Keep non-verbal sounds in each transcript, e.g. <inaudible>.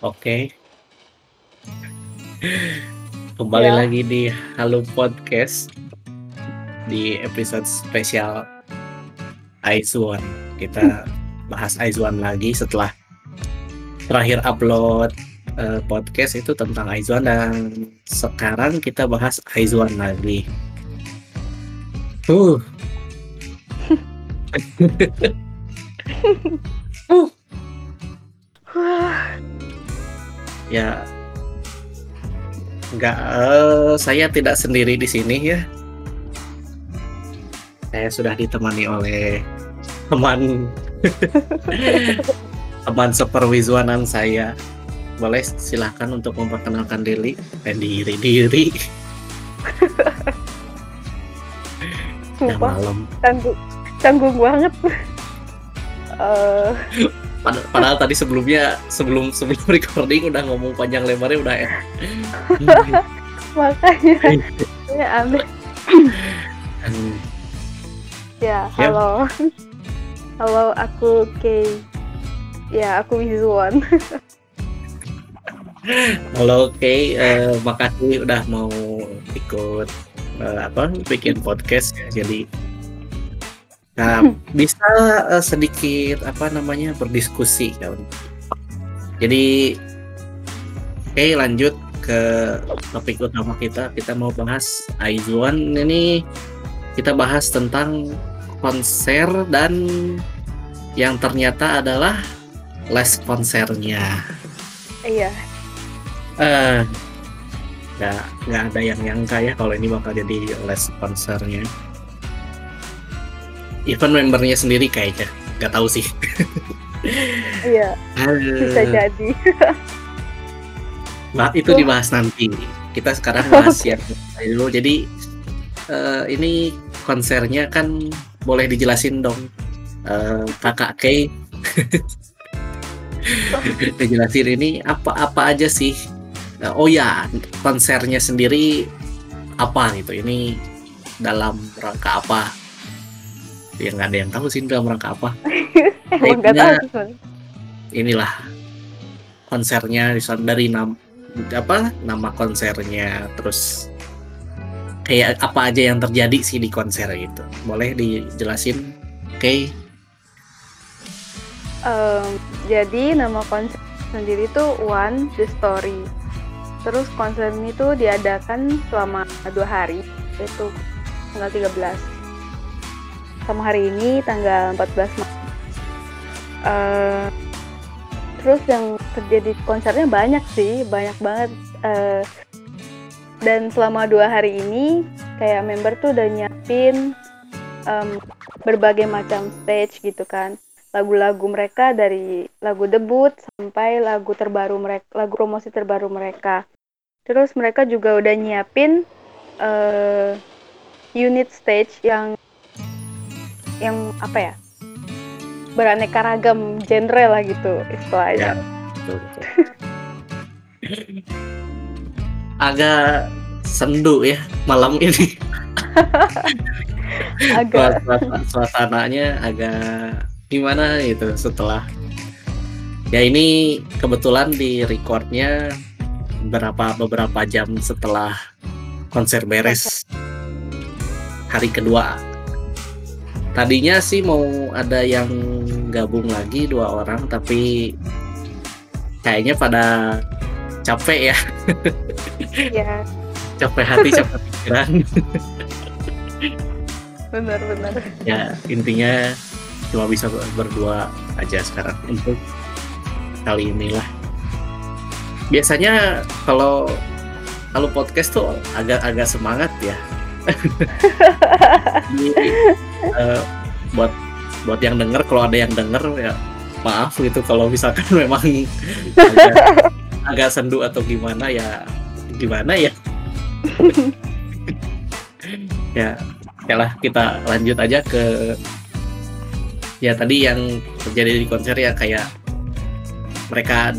Oke. Kembali Iya. lagi di Halo Podcast. Di episode spesial Aizwan. Kita bahas Aizwan lagi setelah terakhir upload eh, podcast itu tentang Aizwan dan sekarang kita bahas Aizwan lagi. Uh. <laughs> Ya, nggak. eh, saya tidak sendiri di sini ya. Saya sudah ditemani oleh teman <laughs> teman seperwizuanan saya. Boleh silahkan untuk memperkenalkan diri, eh, diri diri. <laughs> Sumpah, malam. canggung, canggung banget. Eh, Pad- Padahal tadi sebelumnya sebelum sebelum <laughs> recording udah ngomong panjang lebarnya udah ya. <laughs> makanya ya aneh. Ya, Ya. halo. <laughs> Halo, aku Kay. Ya, aku Wizuan. Halo, oke, eh, makasih udah mau ikut eh, apa bikin podcast ya. Jadi nah, bisa eh, sedikit apa namanya berdiskusi kan. Jadi oke lanjut ke topik utama kita. Kita mau bahas Aizuan ini kita bahas tentang konser dan yang ternyata adalah les konsernya. Iya, Eh, nggak nggak ada yang nyangka ya kalau ini bakal jadi les konsernya. Even membernya sendiri kayaknya nggak tahu sih. <laughs> iya, bisa jadi. bah- itu dibahas nanti. Kita sekarang <laughs> bahas yang dulu. Jadi eh, ini konsernya kan boleh dijelasin dong, eh, kakak Kay. <laughs> dijelasin ini apa-apa aja sih Nah, oh ya, konsernya sendiri apa gitu? Ini dalam rangka apa? Ya nggak ada yang tahu sih dalam rangka apa. <laughs> Sebenarnya. Inilah konsernya dari nam apa nama konsernya, terus kayak apa aja yang terjadi sih di konser gitu. Boleh dijelasin? Oke, Em, jadi nama konser sendiri tuh One The Story. Terus konser ini tuh diadakan selama dua hari, yaitu tanggal 13. Sama hari ini tanggal 14 Maret. Eh, terus yang terjadi di konsernya banyak sih, banyak banget. Eh, dan selama dua hari ini, kayak member tuh udah nyiapin em, berbagai macam stage gitu kan lagu-lagu mereka dari lagu debut sampai lagu terbaru mereka, lagu promosi terbaru mereka. Terus mereka juga udah nyiapin eh, unit stage yang yang apa ya? beraneka ragam genre lah gitu istilahnya. betul, betul. <laughs> Agak sendu ya malam ini. <laughs> Agak Suasana- suasananya agak gimana gitu setelah ya ini kebetulan di recordnya berapa beberapa jam setelah konser beres hari kedua tadinya sih mau ada yang gabung lagi dua orang tapi kayaknya pada capek ya. Ya capek hati capek pikiran. Benar-benar. ya intinya cuma bisa berdua aja sekarang untuk kali inilah. Biasanya kalau kalau podcast tuh agak-agak semangat ya Eh, buat buat yang denger kalau ada yang denger ya maaf gitu. Kalau misalkan <laughs> memang agak, agak sendu atau gimana ya gimana ya? <laughs> Ya ya lah kita lanjut aja ke ya tadi yang terjadi di konser ya kayak mereka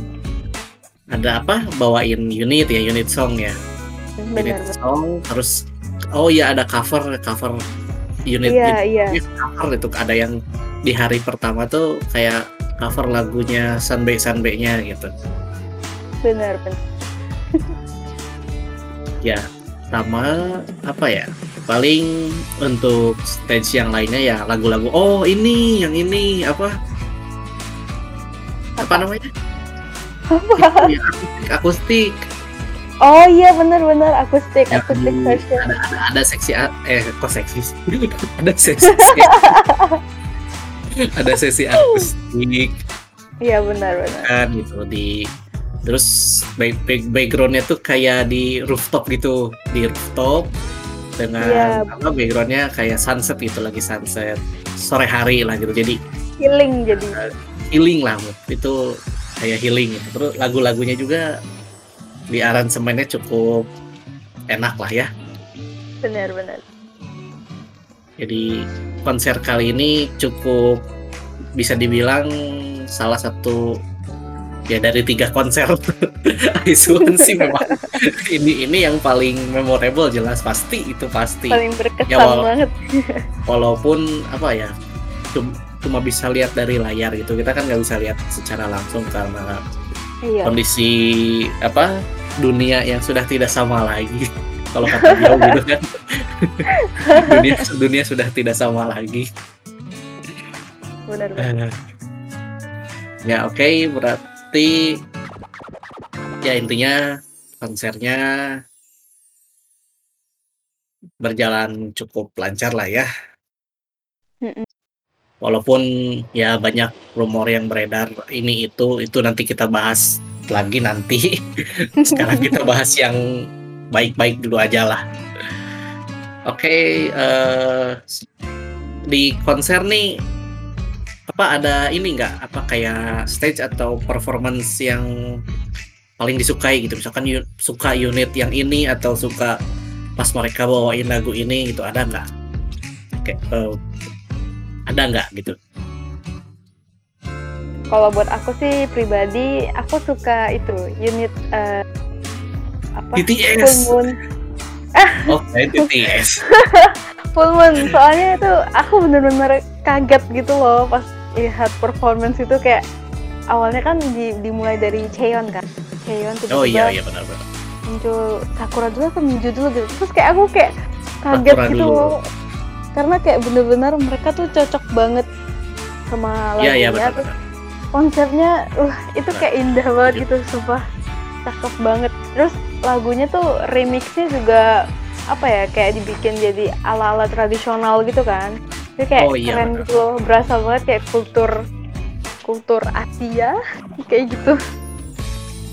ada apa? Bawain unit ya unit song ya. Unit Benar. song terus oh ya ada cover cover unit Iya, iya. unit cover itu ada yang di hari pertama tuh kayak cover lagunya Sunbae Sunbae-nya gitu. Benar benar. <laughs> Ya, sama apa ya, paling untuk stage yang lainnya ya lagu-lagu oh ini, yang ini, apa apa Apa? namanya? Apa? Itu yang akustik akustik. Oh iya benar benar akustik Yang akustik version. ada ada ada seksi eh kok seksi? <laughs> Ada sesi <laughs> ada sesi akustik Iya benar benar. kan gitu di terus back, back, backgroundnya tuh kayak di rooftop gitu di rooftop dengan Iya. apa backgroundnya kayak sunset gitu lagi sunset sore hari lah gitu jadi Healing jadi. healing lah itu kayak healing gitu terus lagu-lagunya juga di aransemennya cukup enak lah ya Benar benar. jadi konser kali ini cukup bisa dibilang salah satu ya dari tiga konser <laughs> Aisuan sih memang <laughs> ini ini yang paling memorable jelas pasti itu pasti Paling berkesan Ya, wal- banget. <laughs> walaupun apa ya cum- cuma bisa lihat dari layar gitu kita kan nggak bisa lihat secara langsung karena Iya. kondisi apa dunia yang sudah tidak sama lagi <laughs> kalau kata dia gitu kan <laughs> dunia dunia sudah tidak sama lagi Benar benar. Eh, ya oke berarti ya intinya konsernya berjalan cukup lancar lah ya. Walaupun ya banyak rumor yang beredar ini itu itu nanti kita bahas lagi nanti. <laughs> Sekarang kita bahas yang baik-baik dulu aja lah. Oke eh, di konser nih apa ada ini nggak? Apa kayak stage atau performance yang paling disukai gitu? Misalkan suka unit yang ini atau suka pas mereka bawain lagu ini gitu ada nggak? Kayak eh, ada nggak gitu Kalau buat aku sih pribadi, aku suka itu unit eh, apa? BTS. Full Moon. <laughs> oh BTS Full Moon. Soalnya itu aku bener-bener kaget gitu loh pas lihat performance itu kayak awalnya kan di- dimulai dari Cheon kan. Cheon tiba-tiba oh iya iya benar-benar muncul Sakura dulu atau Miju dulu gitu. Terus kayak aku kayak kaget Sakura gitu dulu. loh. Karena kayak bener-bener mereka tuh cocok banget sama iya iya lagunya. Terus benar-benar konsepnya uh itu Nah, kayak indah banget gitu sumpah. Cakep banget. Terus lagunya tuh remixnya juga apa ya kayak dibikin jadi ala-ala tradisional gitu kan. Jadi kayak Oh, iya, keren gitu loh berasa banget kayak kultur kultur Asia <laughs> kayak gitu.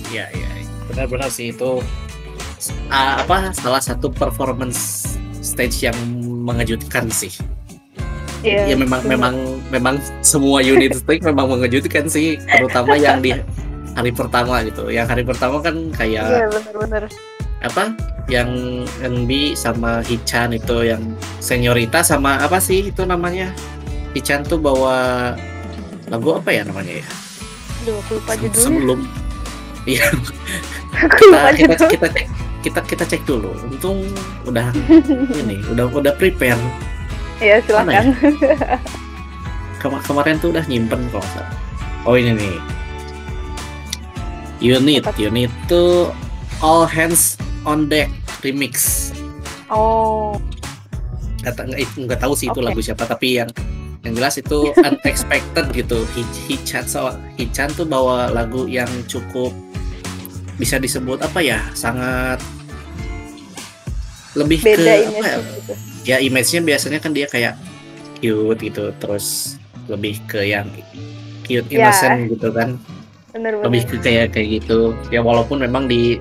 Iya iya iya. benar-benar sih itu ah, apa salah satu performance stage yang mengejutkan sih. Iya, ya memang memang memang semua unit <laughs> stage memang mengejutkan sih terutama yang di hari pertama gitu. Yang hari pertama kan kayak bener-bener apa? Yang NB sama Hichan itu yang seniorita sama apa sih itu namanya? Hichan tuh bawa lagu apa ya namanya ya? Aduh, aku lupa judulnya. sebelum. Iya. <laughs> Aku kita kita kita kita kita cek dulu untung udah <laughs> ini udah udah prepare ya silakan Kema- kemarin tuh udah nyimpen salah. Oh ini nih. Unit, unit tuh All Hands on Deck remix. oh Kata nggak nggak tahu sih itu lagu siapa tapi yang yang jelas itu <laughs> unexpected gitu. Hi- Hichan so Hichan tuh bawa lagu yang cukup bisa disebut apa ya sangat lebih beda ke image apa ya, gitu. Ya image-nya biasanya kan dia kayak cute gitu terus lebih ke yang cute Ya. innocent gitu kan. Bener-bener lebih ke kayak kayak gitu. Ya walaupun memang di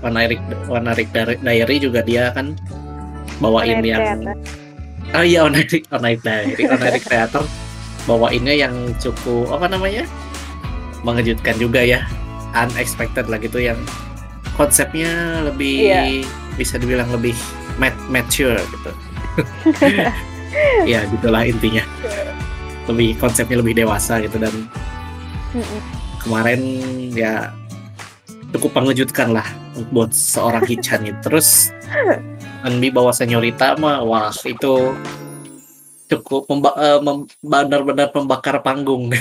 One Night Diary juga dia kan bawain yang oh iya One Night Diary Night Theater bawainnya yang cukup apa namanya? Mengejutkan juga ya. Unexpected lah gitu yang konsepnya lebih Iya. Bisa dibilang lebih mat mature gitu <laughs> ya gitulah intinya lebih konsepnya lebih dewasa gitu dan kemarin ya cukup mengejutkan lah buat seorang Hichan gitu. Terus Anbi bawa senyorita mah wah itu cukup memba- eh, mem- benar-benar membakar panggung. <laughs>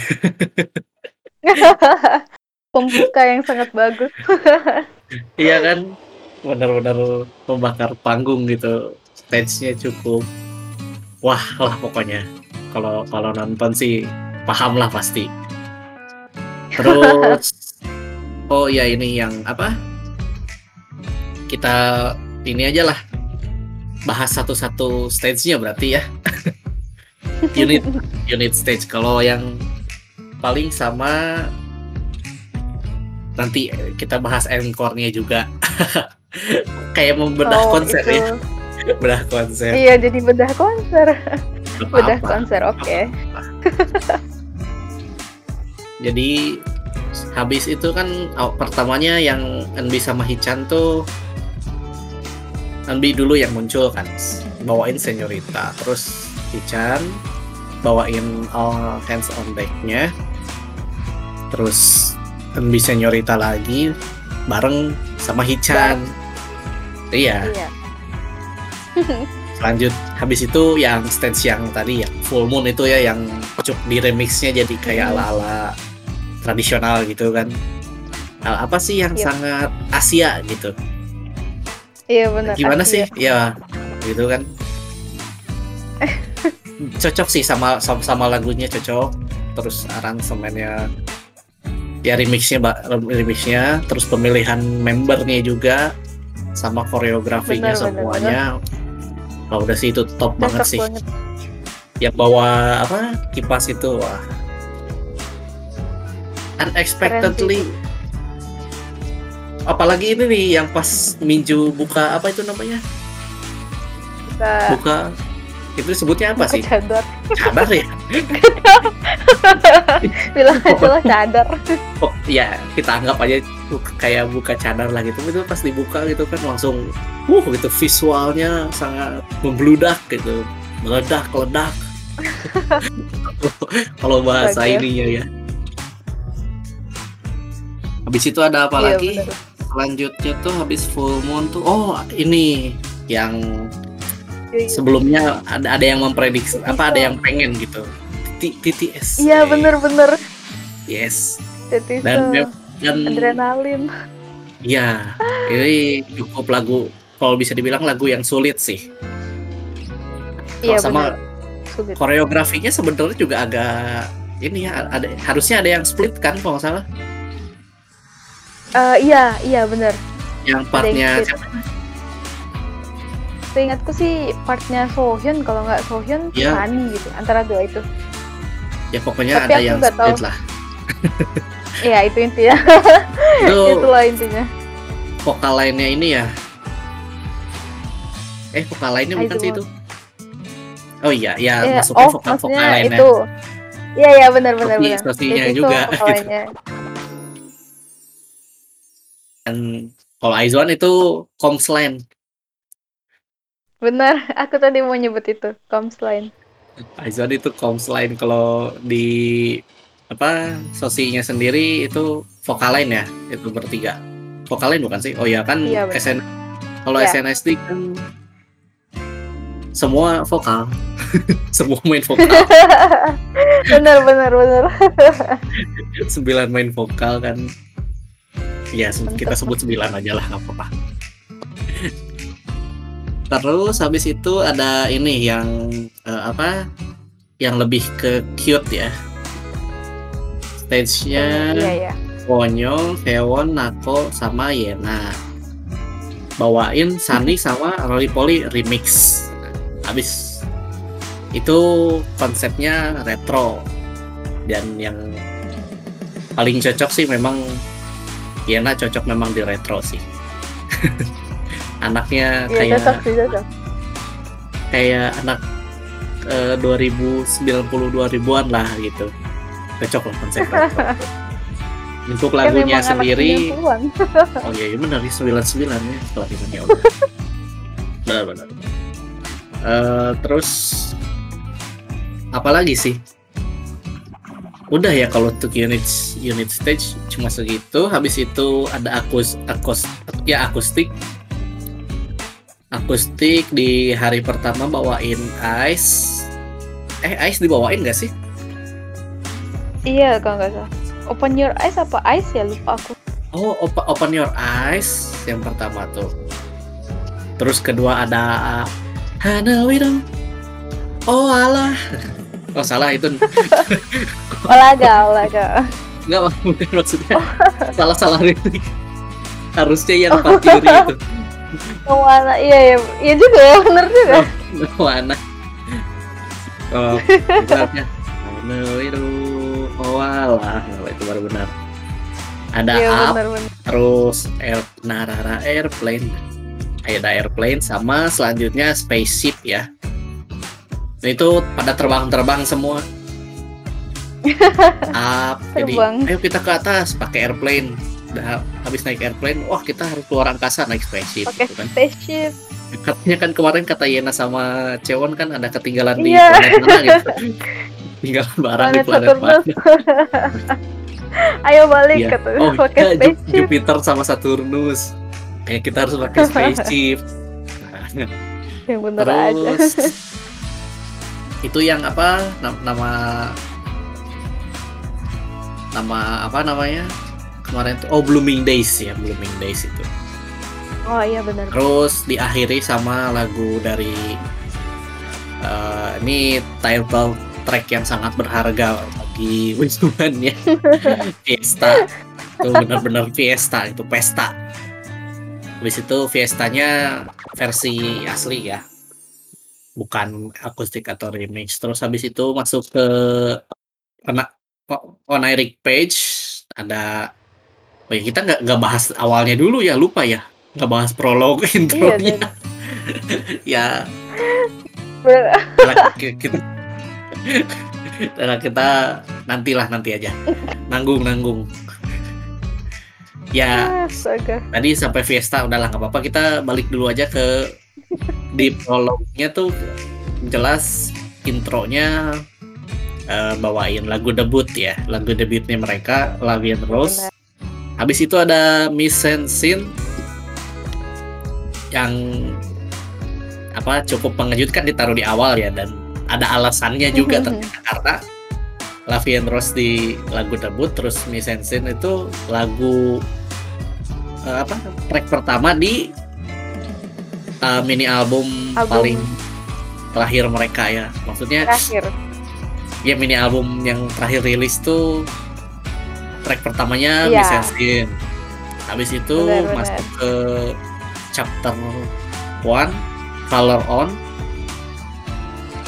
Pembuka yang sangat bagus. Iya kan? Benar-benar membakar panggung gitu. Stage-nya cukup wah lah pokoknya. Kalau kalau nonton sih paham lah pasti. Terus <laughs> oh ya ini yang apa? Kita ini aja lah bahas satu-satu stage-nya berarti ya. <laughs> unit unit stage kalau yang paling sama nanti kita bahas encore-nya juga <laughs> kayak membedah Oh, konser itu. ya <laughs> bedah konser Iya, jadi bedah konser. Nggak <laughs> Bedah apa-apa. konser, oke. <laughs> jadi habis itu kan aw- pertamanya yang Enbi sama Hichan tuh Enbi dulu yang muncul kan bawain Senyorita terus Hichan bawain All Hands on Deck-nya terus Enbi Senyorita lagi bareng sama Hichan iya Iya. <laughs> lanjut habis itu yang stage yang tadi ya full moon itu ya yang cuk di remixnya jadi kayak Hmm. ala-ala tradisional gitu kan Hal apa sih yang Iya. sangat Asia gitu Iya benar. gimana Asia. sih ya gitu kan <laughs> cocok sih sama sama, sama lagunya cocok terus aransemennya ya remixnya remixnya terus pemilihan membernya juga sama koreografinya semuanya. Wah, udah sih itu top banget sih. banget. yang bawa apa kipas itu wah. Unexpectedly. Apalagi ini nih yang pas Minju buka apa itu namanya? Kita buka. Itu sebutnya apa buka sih? cadar. cadar ya? <laughs> Bilang aja lah cadar. oh ya kita anggap aja kayak buka cadar lah gitu. Itu pas dibuka gitu kan langsung uh gitu. Visualnya sangat membludak gitu. Meledak ledak. <laughs> Kalau bahasa Bagus. ininya ya. Habis itu ada apa Iya, lagi? benar. selanjutnya tuh habis full moon tuh oh ini yang Iya, sebelumnya ada ada yang memprediksi apa ada yang pengen gitu. T- TTS Iya bener-bener. yes. Jadi dan dan adrenalin. ya ini cukup lagu kalau bisa dibilang lagu yang sulit sih Iya sama benar. Sulit. koreografinya sebenarnya juga agak ini ya ada harusnya ada yang split kan kalau nggak salah Eh, iya, iya bener. yang partnya. Seingatku sih partnya Sohyun, kalau nggak Sohyun, Iya. Sunny gitu. Antara dua itu. ya pokoknya Tapi ada yang split tahu. lah <laughs> Iya itu intinya. <laughs> itu Itulah intinya. vokal lainnya ini ya eh vokal lainnya bukan sih itu oh iya ya Iya, masuknya oh, vokal vokal lainnya itu. Iya, iya benar benar benar. Itu juga, vokalnya. <laughs> dan kalau Aizwan itu Komsland Benar, aku tadi mau nyebut itu, Comsline. Aizwan itu Komsline kalau di apa sosinya sendiri itu vokal lain ya itu bertiga. Vokal lain bukan sih? Oh ya kan Iya. SN kalau Iya. SNSD kan semua vokal. <laughs> Semua main vokal. <laughs> Benar benar benar. <laughs> sembilan main vokal kan. Ya kita sebut sembilan aja lah nggak apa-apa. Terus habis itu ada ini yang eh, apa yang lebih ke cute ya stage-nya Iya iya. Hewon, Nako, sama Yena. Bawain Sunny sama Lollipoli remix. Habis. Itu konsepnya retro. Dan yang paling cocok sih memang Yena cocok memang di retro sih. <laughs> Anaknya Iya kayak cocok sih cocok. kayak anak eh, 2090 2000-an lah gitu cocok lah konsep untuk <laughs> Kan lagunya anak sendiri 90-an. <laughs> Oh iya, iya benar nih 99 ya setelah hitungnya udah. benar benar. Eh, terus apalagi sih? Udah ya kalau untuk unit unit stage cuma segitu. Habis itu ada akus akus ya akustik. Akustik di hari pertama bawain Ice. Eh Ice dibawain gak sih? Iya kalau nggak salah. Open Your Eyes apa Eyes ya lupa aku. Oh, Open, Open Your Eyes yang pertama tuh. Terus kedua ada Hana Widow. Oh alah. Oh salah itu. <laughs> Olaga, Olaga. Enggak bukan maksudnya. Salah salah lirik. Harusnya yang Pat Yuri itu. <laughs> Oh, Wana. Iya, iya. Iya juga ya, bener juga. Mana? Oh, benernya. <laughs> Hana Widow. Alah. Oh, itu baru benar. Ada Iya, Up, bener bener. terus air Narara Airplane ada airplane sama selanjutnya spaceship ya itu pada terbang-terbang semua <laughs> up jadi Terbang. ayo kita ke atas pakai airplane udah habis naik airplane wah kita harus keluar angkasa naik spaceship Pakai gitu kan. spaceship. katanya kan kemarin kata Yena sama Cewon kan ada ketinggalan di Iya. planet mana gitu <laughs> tinggalan barang di Planet planet mana Saturnus. <laughs> Ayo balik Iya. kata Oh, pakai spaceship. Jupiter sama Saturnus. Kayak kita harus pakai <laughs> spaceship. Yang bener aja. terus <laughs> itu yang apa nam- nama nama apa namanya kemarin tuh oh Blooming Days ya Blooming Days itu. Oh iya bener. Terus diakhiri sama lagu dari eh, ini title track yang sangat berharga bagi <laughs> Wisnuman ya. <laughs> Fiesta. Itu benar-benar fiesta itu pesta. Habis itu fiestanya versi asli ya. Bukan akustik atau remix. Terus habis itu masuk ke anak on Eric Page ada Oh ya, kita nggak nggak bahas awalnya dulu ya lupa ya nggak bahas prolog Iya, intronya dan <laughs> ya kita kita nantilah nanti aja. Nanggung nanggung ya Astaga. tadi sampai Fiesta udahlah nggak apa-apa. Kita balik dulu aja ke di prolognya tuh jelas intronya eh, bawain lagu debut ya. Lagu debutnya mereka Lavian Rose. Habis itu ada Miss Sensin yang apa cukup mengejutkan ditaruh di awal ya dan ada alasannya juga ternyata karena Lavian Rose di lagu debut terus Miss Sensin itu lagu eh, apa track pertama di eh, mini album, Album. paling terakhir mereka ya maksudnya Terakhir. ya mini album yang terakhir rilis tuh track pertamanya Iya. Miss Sensin habis itu Benar, benar. masuk ke chapter one Color On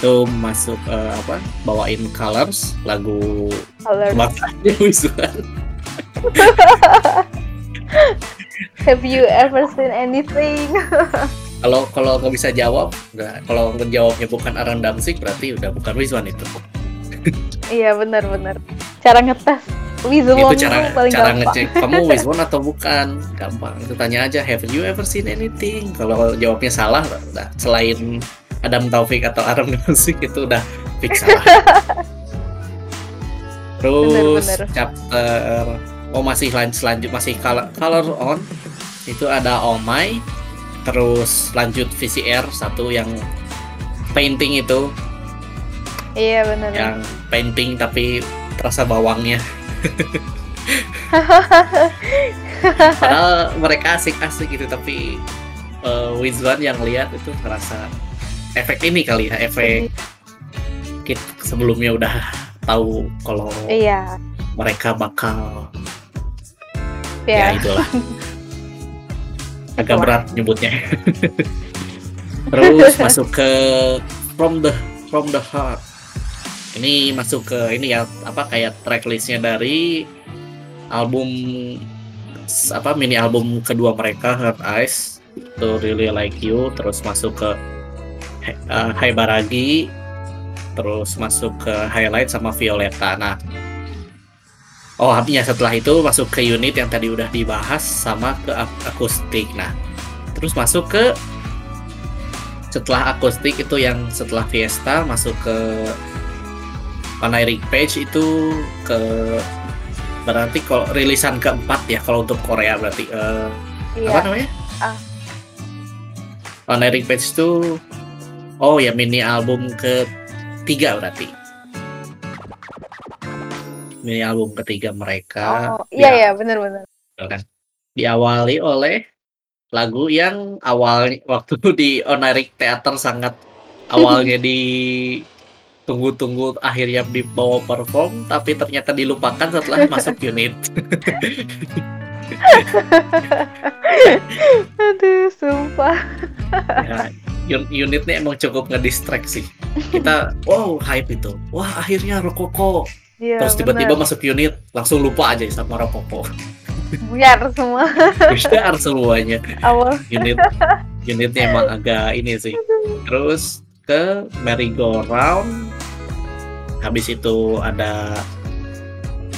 itu masuk eh, apa bawain Colors lagu Color. kebangsaannya <laughs> Wiswan <laughs> Have you ever seen anything? <laughs> kalau kalau nggak bisa jawab nggak kalau menjawabnya bukan Aran Damsik berarti udah bukan Wiswan itu iya benar-benar. Cara ngetes Wizwon itu cara paling cara gampang. ngecek kamu Wiswan atau bukan gampang itu tanya aja have you ever seen anything kalau jawabnya salah udah selain Adam Taufik atau Aram Damsik itu udah fix salah <laughs> terus Bener, bener. chapter oh masih lanjut selanjut masih color, color on itu ada Oh My terus lanjut VCR satu yang painting itu Iya benar. yang painting tapi terasa bawangnya <laughs> Padahal mereka asik-asik gitu tapi uh, Wizwan yang lihat itu terasa efek ini kali ya efek kita sebelumnya udah tahu kalau Iya. mereka bakal ya, Ya. itulah. <laughs> Agak berat nyebutnya. <laughs> Terus masuk ke from the from the heart. Ini masuk ke ini ya apa kayak tracklistnya dari album apa mini album kedua mereka Heart Eyes itu Really Like You terus masuk ke uh, Hai Baragi terus masuk ke Highlight sama Violeta nah Oh, artinya setelah itu masuk ke unit yang tadi udah dibahas sama ke ak- akustik. Nah, terus masuk ke setelah akustik itu yang setelah Fiesta masuk ke Panairic Page itu ke berarti kalau rilisan keempat ya kalau untuk Korea berarti eh, Iya. apa namanya? Ah. Panairic Page itu oh ya mini album ketiga berarti. mini album ketiga mereka. Oh, iya Ya, ya, benar benar. kan. Diawali oleh lagu yang awalnya waktu <laughs> di Onarik Theater sangat awalnya di tunggu-tunggu akhirnya dibawa perform tapi ternyata dilupakan setelah <laughs> masuk unit. <laughs> <laughs> Aduh, sumpah. ya, un- unitnya emang cukup ngedistract sih. Kita wow hype itu. Wah, akhirnya Rokoko. Iya, Terus tiba-tiba masuk unit langsung lupa aja sama Rokoko. buyar semua <laughs> Besar semuanya. awal. Unit unitnya emang agak ini sih. Terus ke merry go round. Habis itu ada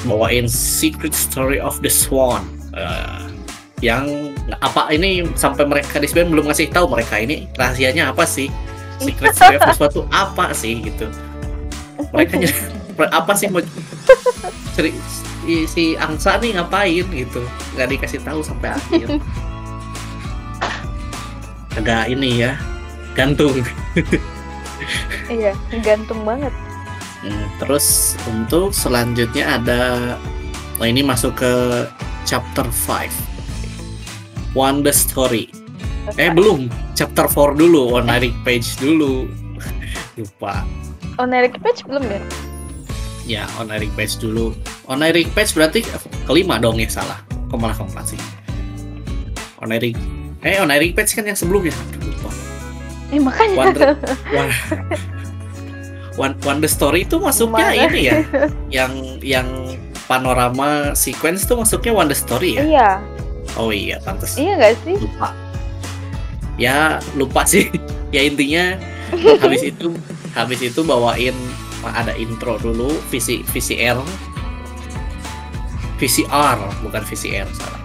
bawain Secret Story of the Swan. Eh, yang apa ini sampai mereka di Sven belum ngasih tahu mereka ini rahasianya apa sih? Secret <laughs> Swan itu apa sih gitu. Mereka <laughs> apa sih mau ceri- si, si Angsa nih ngapain gitu nggak dikasih tahu sampai akhir <laughs> agak ini ya gantung Iya, gantung banget. Hmm, terus untuk selanjutnya ada oh ini masuk ke chapter 5 Wonder Story. Eh belum. Chapter 4 dulu. Onaric Page dulu. <laughs> Lupa. Oh, Eric Page belum ya? ya Onaric Page dulu. Onaric Page berarti kelima dong ya salah. Kok malah keempat sih? Onaric eh Onaric Page kan yang sebelumnya. Lupa. Eh, makanya. Wonder Wah. One, Wonder <laughs> Story itu masuknya Gimana? ini ya? <laughs> Yang yang panorama sequence itu masuknya Wonder Story ya? Iya, oh iya pantas iya nggak sih? lupa. Ya lupa sih. <laughs> Ya intinya <laughs> habis itu habis itu bawain ada intro dulu VC, VCR VCR bukan VCR salah.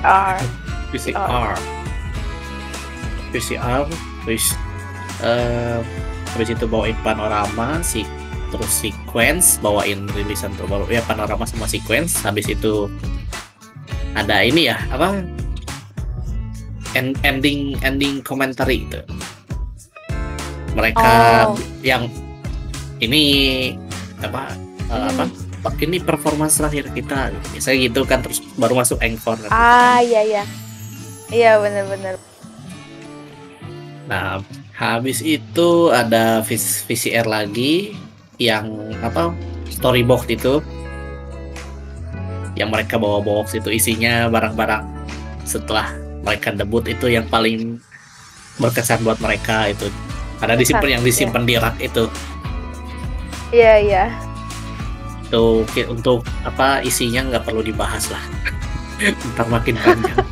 R. <laughs> VCR VCR terus eh habis itu bawain panorama si terus sequence bawain rilisan terbaru ya panorama sama sequence habis itu ada ini ya apa? End- ending ending commentary itu mereka Oh. yang ini apa eh, apa? Ini performance terakhir kita. Biasanya gitu kan terus baru masuk encore Ah, iya iya. Iya benar-benar. Nah, habis itu ada VC- VCR lagi yang apa storybox itu. Yang mereka bawa box itu. Isinya barang-barang setelah mereka debut itu yang paling berkesan buat mereka itu. Ada disimpan yang disimpan di rak itu. Iya iya. itu ki- untuk apa isinya nggak perlu dibahas lah. <laughs> Ntar makin panjang. <laughs>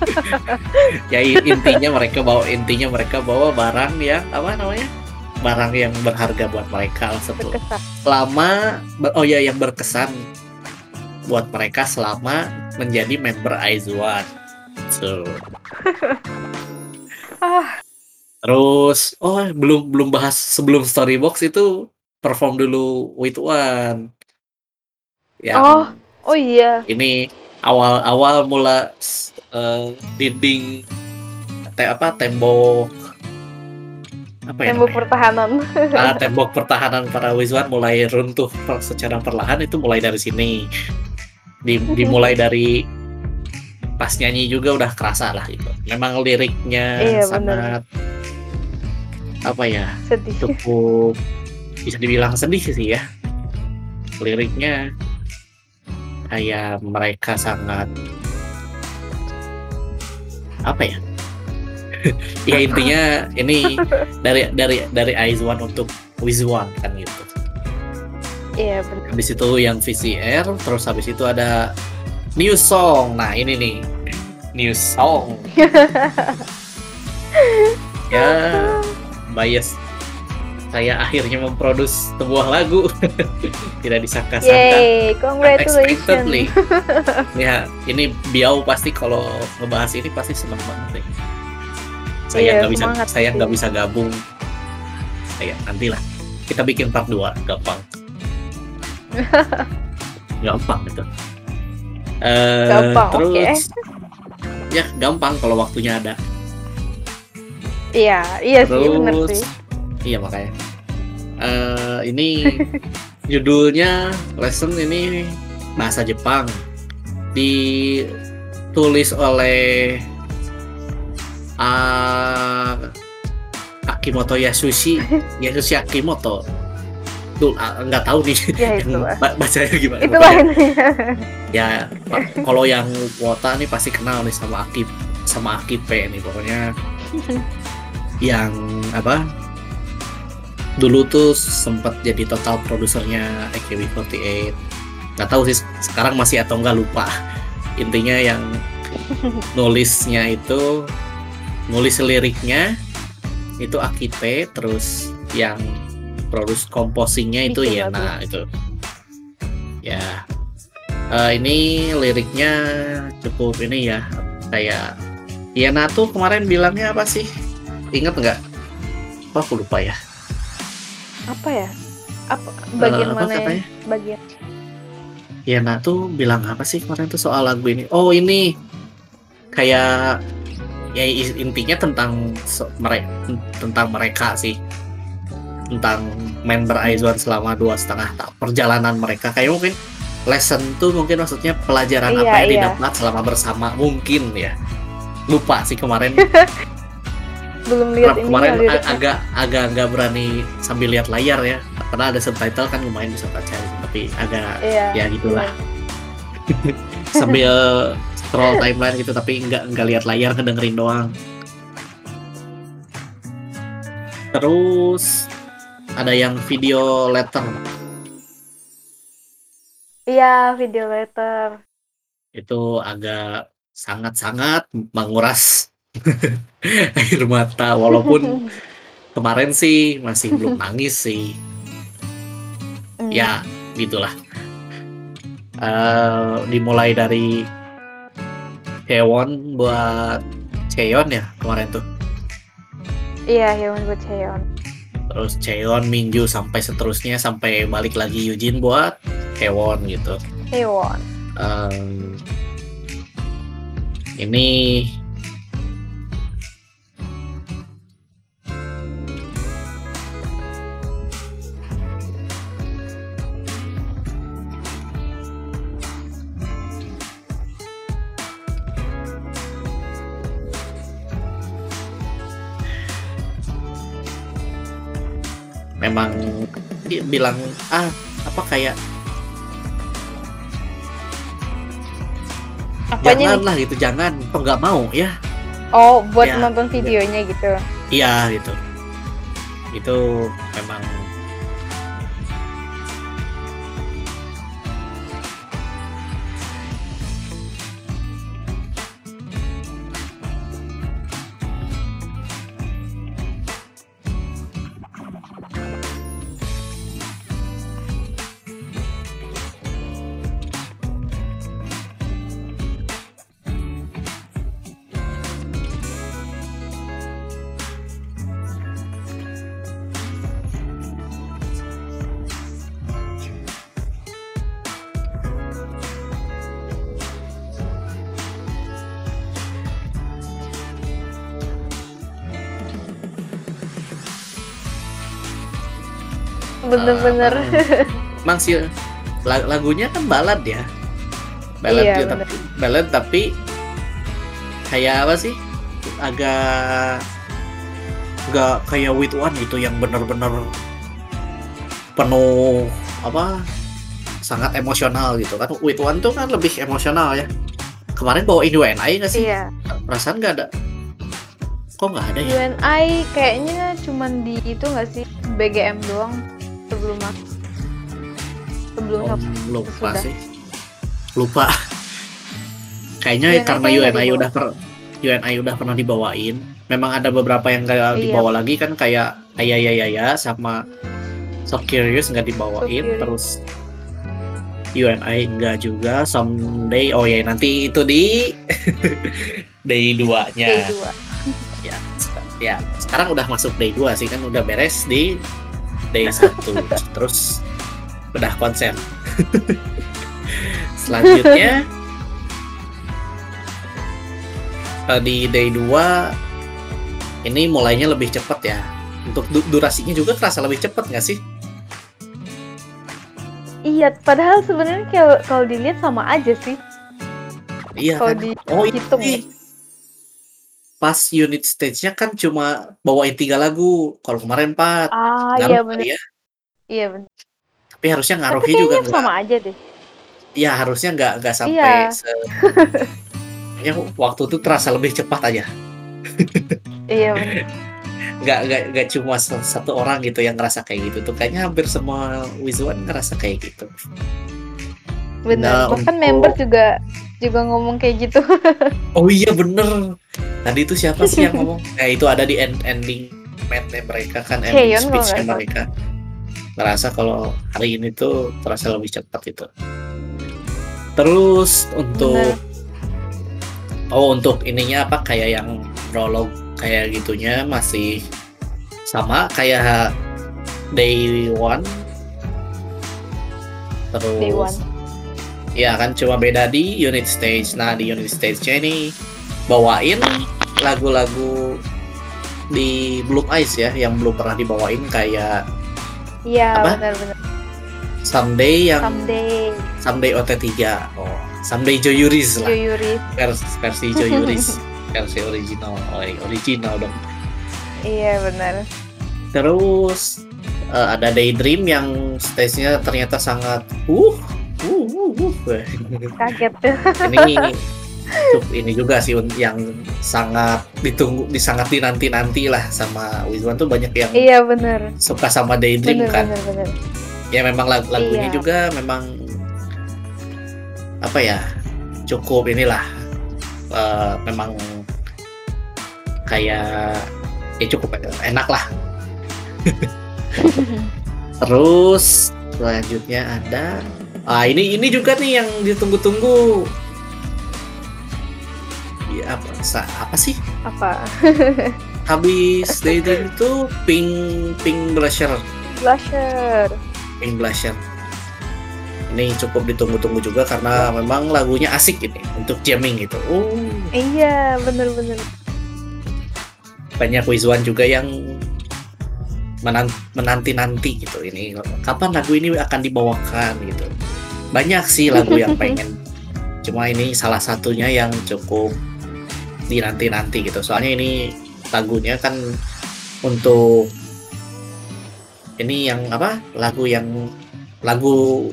Ya intinya mereka bawa intinya mereka bawa barang yang apa namanya barang yang berharga buat mereka satu Berkesan. ber- oh ya yang berkesan buat mereka selama menjadi member Aizuan so <laughs> Ah, terus oh belum belum bahas sebelum storybox itu perform dulu with one yang Oh. oh iya. ini awal-awal mula eh, dinding te apa tembok apa ya Tembok namanya? pertahanan. <laughs> Ah, tembok pertahanan para Wizard mulai runtuh secara perlahan itu mulai dari sini Di- <laughs> dimulai dari pas nyanyi juga udah kerasa lah gitu memang liriknya Iya, sangat apa ya Sedih. cukup bisa dibilang sedih sih ya liriknya kayak mereka sangat apa ya <laughs> ya intinya ini dari dari dari Aizwan untuk Wizwan kan gitu. Iya benar. habis itu yang VCR terus habis itu ada new song. Nah ini nih. New song. <laughs> Ya bias saya akhirnya memproduksi sebuah lagu. <laughs> Tidak disangka-sangka. Yay, unexpectedly. Congratulations. ya ini Biau pasti kalau ngebahas ini pasti seneng banget deh saya Iya, nggak bisa semangat. saya nggak bisa gabung. Saya nantilah. Kita bikin part 2 gampang. <laughs> Gampang itu Eh, Gampang, terus ya gampang kalau waktunya ada. Iya, iya sih benar terus sih. iya makanya. Eh, ini <laughs> judulnya lesson ini bahasa Jepang. Ditulis oleh uh, Akimoto Yasushi. <laughs> Yasushi Akimoto. Tuh ah, nggak tahu nih. Ya, <laughs> yang bacanya gimana? Intinya. <laughs> ya kalau yang kuota nih pasti kenal nih sama Akip sama Akipe nih pokoknya. Yang apa? Dulu tuh sempat jadi total produsernya AKB48 nggak tahu sih sekarang masih atau nggak lupa. Intinya yang nulisnya itu nulis liriknya itu Akipe terus yang produce composingnya itu Bikin Yena itu. Ya. Eh, ini liriknya cukup ini ya kayak Yena tuh kemarin bilangnya apa sih? Inget nggak? Oh, aku lupa ya. Apa ya? Apa bagian Eh, apa mana yang katanya? bagian. Yena tuh bilang apa sih kemarin tuh soal lagu ini? Oh ini. Kayak ya intinya tentang mereka tentang mereka sih. Tentang member Aizwan selama dua setengah tahun perjalanan mereka. Kayak mungkin lesson tuh mungkin maksudnya pelajaran Iya, apa yang iya. didapat selama bersama. Mungkin ya. Lupa sih kemarin. <laughs> Belum lihat ini kemarin ya, a- liriknya. agak agak nggak berani sambil lihat layar ya. Karena ada subtitle kan lumayan bisa baca tapi agak Iya. ya gitulah. <laughs> Sambil scroll timeline gitu tapi nggak nggak lihat layar ngedengerin doang terus ada yang video letter Iya, video letter. itu agak sangat-sangat menguras <laughs> air mata walaupun <laughs> kemarin sih masih belum nangis sih Hmm. ya gitulah Eh, dimulai dari Hewon buat Cheon ya kemarin tuh Iya, hewan buat Cheon. terus Cheon Minju sampai seterusnya sampai balik lagi Yujin buat Hewon gitu Hewan. Em, ini memang dia bilang ah apa kayak Apanya jangan nih? lah gitu jangan kok nggak mau ya Oh, buat Ya, nonton videonya gitu. iya gitu itu memang Bener-bener. eh, emang sih la- lagunya kan balad ya? Balad Iya, ya, tapi balad tapi kayak apa sih? Agak nggak kayak with one gitu yang bener-bener penuh apa sangat emosional gitu kan. With one tuh kan lebih emosional ya. Kemarin bawain UNI nggak sih? Iya. perasaan nggak ada? Kok nggak ada ya? UNI kayaknya cuman di itu nggak sih? BGM doang sebelum mas- sebelum Oh, lupa Sudah. sih lupa <laughs> kayaknya UNI karena kayaknya UNI udah per UNI udah pernah dibawain memang ada beberapa yang nggak Iya. dibawa lagi kan kayak Ayayayaya sama So Curious nggak dibawain So Curious. terus UNI enggak juga someday oh ya nanti itu di <laughs> day 2 nya day dua. ya ya sekarang udah masuk day 2 sih kan udah beres di day 1 terus udah konser selanjutnya eh, di day 2 ini mulainya lebih cepet ya untuk du- durasinya juga kerasa lebih cepet nggak sih Iya, padahal sebenarnya kalau dilihat sama aja sih. Iya Kalau kan? di Oh hitung ya. Pas unit stage-nya kan cuma bawain tiga lagu, kalau kemarin 4. Ah, Ngaruh iya bener. ya? Iya bener. Tapi harusnya Tapi ngaruhnya juga kayaknya nggak sama aja deh. Iya, harusnya nggak nggak sampai Iya. se kayaknya waktu itu terasa lebih cepat aja. Iya <laughs> bener. Nggak nggak nggak cuma sa satu orang gitu yang ngerasa kayak gitu tuh, kayaknya hampir semua Wizwan ngerasa kayak gitu. Bener. Nah, Bahkan member untuk juga juga ngomong kayak gitu. <laughs> Oh iya bener. Tadi itu siapa sih yang <laughs> ngomong? Eh itu ada di end ending match mereka kan, ending kalau speech-nya mereka. Ngerasa kalau hari ini tuh terasa lebih cepat gitu. Terus untuk Bener. oh untuk ininya apa kayak yang prolog kayak gitunya masih sama kayak day one. Terus Day one. Ya kan cuma beda di unit stage. Nah di unit stage-nya ini bawain lagu-lagu di Blue Eyes ya yang belum pernah dibawain kayak Iya Apa? bener-bener. Someday yang Someday. Someday OT3. Oh, Someday Joyuris lah. Yuyuri. Versi, versi Joyuris. <laughs> versi original. Oh, original dong. Iya bener. Terus eh, ada Daydream yang stage-nya ternyata sangat uh uh uh, uh. Kaget ini cukup ini juga sih yang sangat ditunggu di sangat dinanti nanti lah sama Wizwan tuh banyak yang Iya bener. suka sama Daydream Bener kan bener bener. ya memang lag- lagunya Iya. juga memang apa ya cukup inilah eh, memang kayak ya cukup enak lah <laughs> terus selanjutnya ada ah ini ini juga nih yang ditunggu-tunggu. Ya apa apa sih? Apa? <laughs> habis Daydream itu pink pink blusher. Blusher. pink blusher. Ini cukup ditunggu-tunggu juga karena memang lagunya asik ini untuk jamming gitu. Oh. Iya bener-bener. banyak Wizwan juga yang menan- menanti-nanti gitu. Ini kapan lagu ini akan dibawakan gitu banyak sih lagu yang pengen. Cuma ini salah satunya yang cukup dinanti-nanti gitu. Soalnya ini lagunya kan untuk ini yang apa? Lagu yang lagu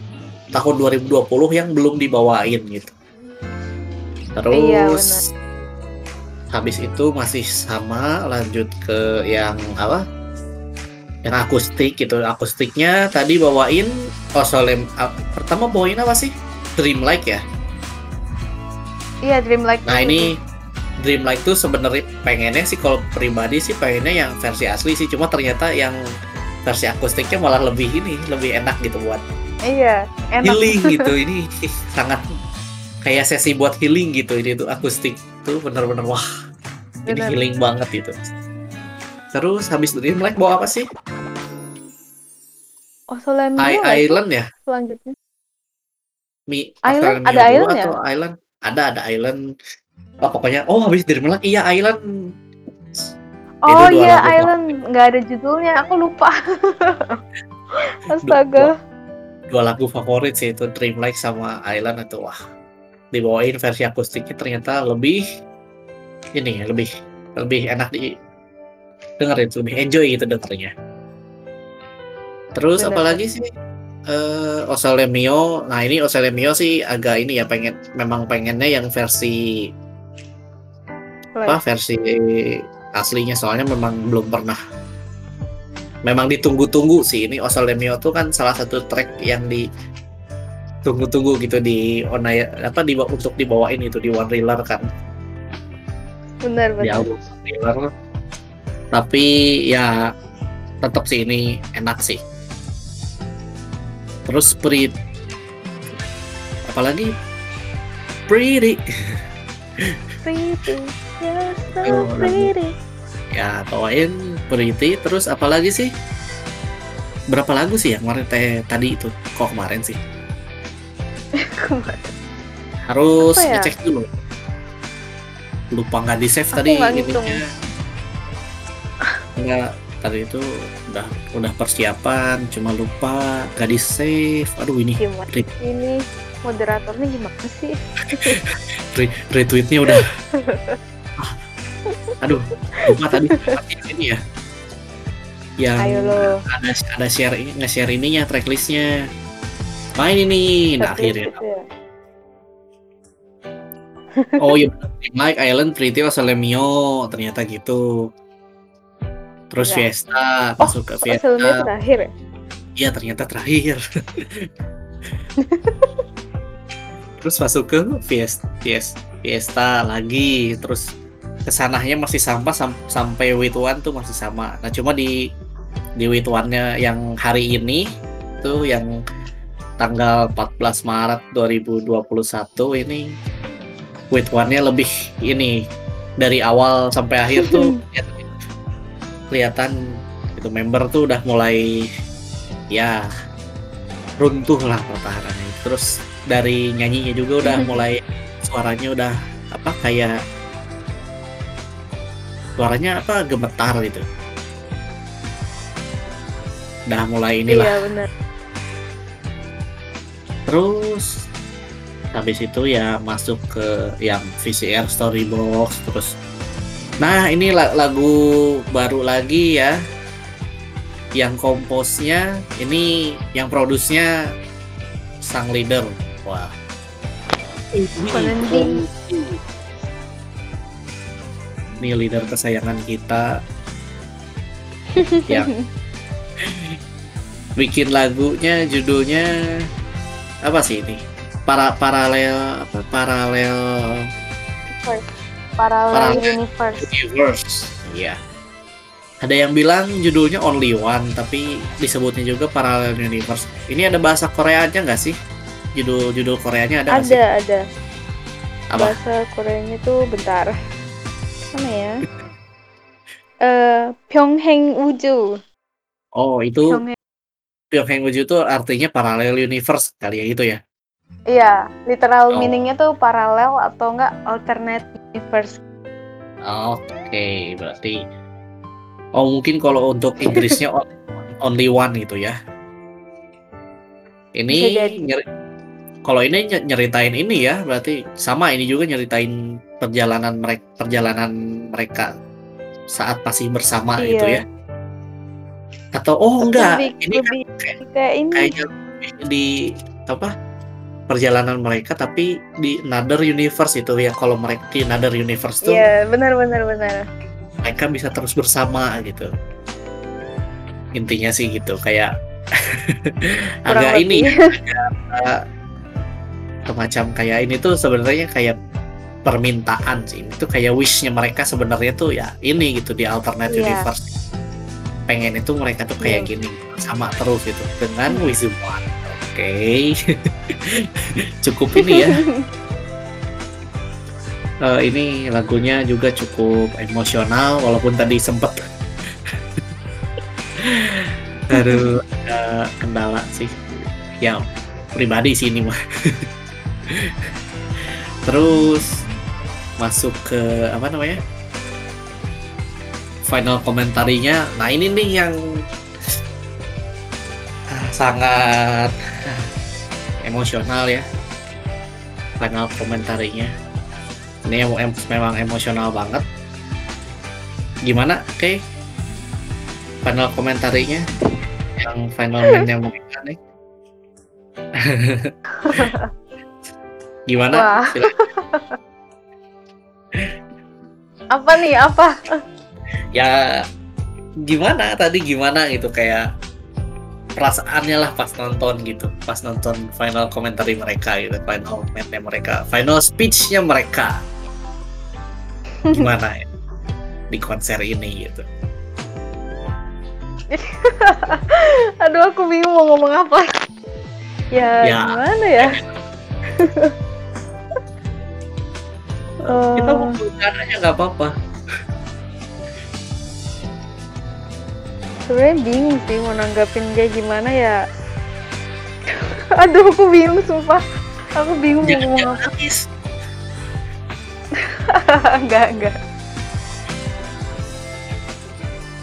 tahun 2020 yang belum dibawain gitu. Terus Iya, habis itu masih sama lanjut ke yang apa yang akustik gitu akustiknya tadi bawain oh soalnya ah, pertama bawain apa sih Dreamlike ya Iya Dreamlike. nah itu ini Dreamlike tuh sebenarnya pengennya sih kalau pribadi sih pengennya yang versi asli sih cuma ternyata yang versi akustiknya malah lebih ini lebih enak gitu buat. Iya. Enak. healing <laughs> gitu ini sangat kayak sesi buat healing gitu ini tuh akustik tuh bener-bener wah ini Bener. healing banget gitu terus habis Dreamlike bawa apa sih Oh Solemnio I Island ya selanjutnya? Mi Island? Australia Ada Island ya? atau Island ada ada Island oh pokoknya oh habis Dreamlike iya Island Oh dua iya Island nggak ada judulnya. Aku lupa. <laughs> Astaga. dua lagu favorit sih itu Dreamlike sama Island itu wah dibawain versi akustiknya ternyata lebih ini lebih lebih enak di dengerin lebih enjoy gitu dengernya terus Bener. apalagi sih eh Osale Mio. Nah ini Osale Mio sih agak ini ya pengen memang pengennya yang versi apa versi aslinya soalnya memang belum pernah. Memang ditunggu-tunggu sih ini Osale Mio tuh kan salah satu track yang di tunggu-tunggu gitu di onaya apa di untuk dibawain itu di One Reeler kan. Bener di bener. album One Reeler tapi ya tetap sih ini enak sih terus Pretty apalagi? Pretty. Pretty. You're so Oh, pretty. ya bawain Pretty. Terus apalagi sih? Berapa lagu sih yang kemarin teh tadi itu? Kok kemarin sih? <laughs> Harus Apa ya? ngecek dulu. Lupa nggak di save Aku tadi nggak nggak tadi itu udah udah persiapan cuma lupa gak di save aduh ini Gimana Re- ini moderatornya gimana sih? <laughs> re- retweetnya udah. <laughs> Ah, aduh lupa tadi. Ini ya. Yang Ayo lo. ada ada share ini nge-share ininya tracklistnya. Main ini. Nah akhirnya. ya. oh iya. Mike Island Pretty Osalemio ternyata gitu terus Enggak. Fiesta Oh, masuk ke Oh, filmnya Fiesta terakhir ya? iya ternyata terakhir. <laughs> Terus masuk ke Fiesta Fiesta, Fiesta lagi. Terus ke sananya masih sampah sam- sampai Wituan tuh masih sama. Nah cuma di di Wituannya yang hari ini tuh yang tanggal 14 Maret 2021 ini Wituannya lebih ini dari awal sampai akhir tuh <laughs> kelihatan, itu member tuh udah mulai ya runtuh lah pertahanannya terus dari nyanyinya juga udah mulai suaranya udah apa kayak suaranya apa gemetar gitu. Udah mulai inilah. Iya benar. terus habis itu ya masuk ke yang VCR Storybox terus nah ini la- lagu baru lagi ya. Yang komposnya ini yang produsnya sang leader. Wah. Ini leader kesayangan kita. <laughs> Yang bikin lagunya judulnya apa sih ini? Para paralel apa? Paralel Parallel Parallel. Universe. universe iya ada yang bilang judulnya only one tapi disebutnya juga parallel universe ini ada bahasa Koreanya nggak sih judul judul Koreanya ada nggak sih Ada, ada. apa Bahasa Koreanya tuh bentar. Mana ya? <laughs> Eh, Pyeonghang Uju. oh itu. Pyongyang Uju itu artinya parallel universe kali ya gitu ya Iya, literal Oh. meaningnya tuh paralel atau enggak alternate universe. Oke, berarti oh mungkin kalau untuk Inggrisnya on- only one gitu ya. Ini nyeri- kalau ini ny- nyeritain ini ya, berarti sama ini juga nyeritain perjalanan mereka perjalanan mereka saat masih bersama Iya. gitu ya. Atau oh enggak, Lebih, ini kan lebih kayak- kayak ini. kayaknya di apa? Perjalanan mereka tapi di another universe itu ya kalau mereka di another universe tuh Iya, benar benar benar. mereka bisa terus bersama gitu intinya sih gitu kayak <laughs> agak ini lebih. agak semacam kayak ini tuh sebenarnya kayak permintaan sih itu kayak wishnya mereka sebenarnya tuh ya ini gitu di alternate Iya. universe pengen itu mereka tuh kayak Iya. gini sama terus gitu dengan Hmm. Wizuman oke. <laughs> Cukup ini ya. <laughs> Eh, ini lagunya juga cukup emosional walaupun tadi sempet. <laughs> Aduh ada kendala sih. Ya pribadi sih ini mah. Terus masuk ke apa namanya? Final komentarinya nah ini nih yang ah, sangat emosional ya. Final komentarinya ini em- em- memang emosional banget. Gimana oke final komentarinya yang final man-nya mereka nih gimana. <laughs> Apa nih? Apa? ya gimana? Tadi gimana gitu? Kayak perasaannya lah pas nonton gitu pas nonton final komentari mereka gitu final match mereka final speechnya mereka gimana ya di konser ini gitu <laughs> Aduh, aku bingung mau ngomong apa. Ya, Ya. gimana ya? kita <laughs> Eh, mau aja nggak apa-apa sebenarnya bingung sih mau nanggapin kayak gimana ya. <laughs> Aduh, aku bingung sumpah. Aku bingung mau ngomong apa. <laughs> enggak, enggak.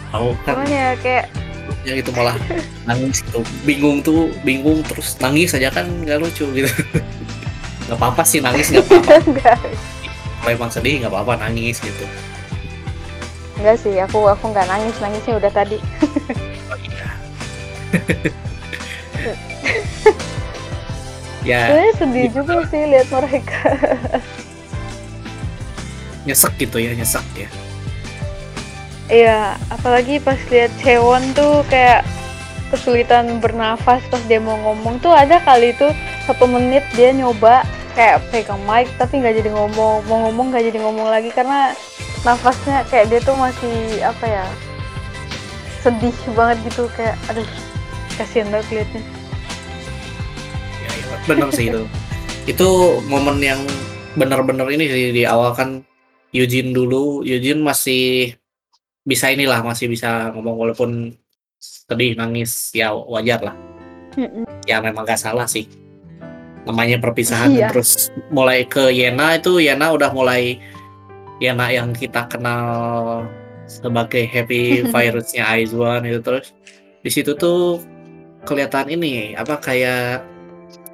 Tahu kan Makanya kayak yang itu malah nangis gitu. Bingung tuh, bingung terus nangis aja kan nggak lucu gitu. <laughs> Nggak apa-apa sih nangis nggak apa-apa. enggak Kalau emang sedih nggak apa-apa nangis gitu. Enggak sih aku aku nggak nangis nangisnya udah tadi Oh, iya. <laughs> ya sebenarnya sedih gitu. juga sih lihat mereka <laughs> nyesek gitu ya nyesek ya. iya apalagi pas lihat Cewon tuh kayak kesulitan bernafas pas dia mau ngomong tuh ada kali tuh satu menit dia nyoba kayak pegang mic tapi nggak jadi ngomong mau ngomong nggak jadi ngomong lagi karena nafasnya kayak dia tuh masih apa ya sedih banget gitu kayak aduh kasihan banget liatnya Ya, ya, bener sih itu. itu momen yang bener-bener ini sih di awal kan Eugene dulu, Eugene masih bisa inilah, masih bisa ngomong walaupun sedih, nangis, ya wajar lah. Mm-mm. Ya memang gak salah sih. Namanya perpisahan Iya. terus mulai ke Yena itu Yena udah mulai Yena yang kita kenal sebagai happy <laughs> virusnya Aizwan itu terus di situ tuh kelihatan ini apa kayak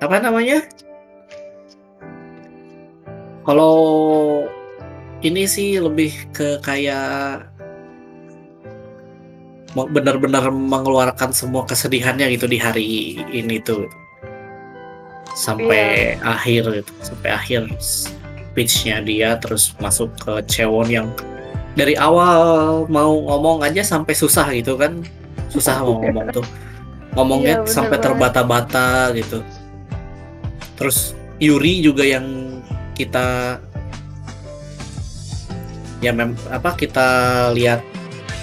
apa namanya? Kalau ini sih lebih ke kayak mau benar-benar mengeluarkan semua kesedihannya gitu di hari ini tuh. Sampai akhir gitu sampai akhir speechnya dia terus masuk ke Cewon yang dari awal mau ngomong aja sampai susah gitu kan. Susah mau ngomong tuh. Ngomongnya Iya, sampai terbata-bata gitu. Terus Yuri juga yang kita ya mem apa kita lihat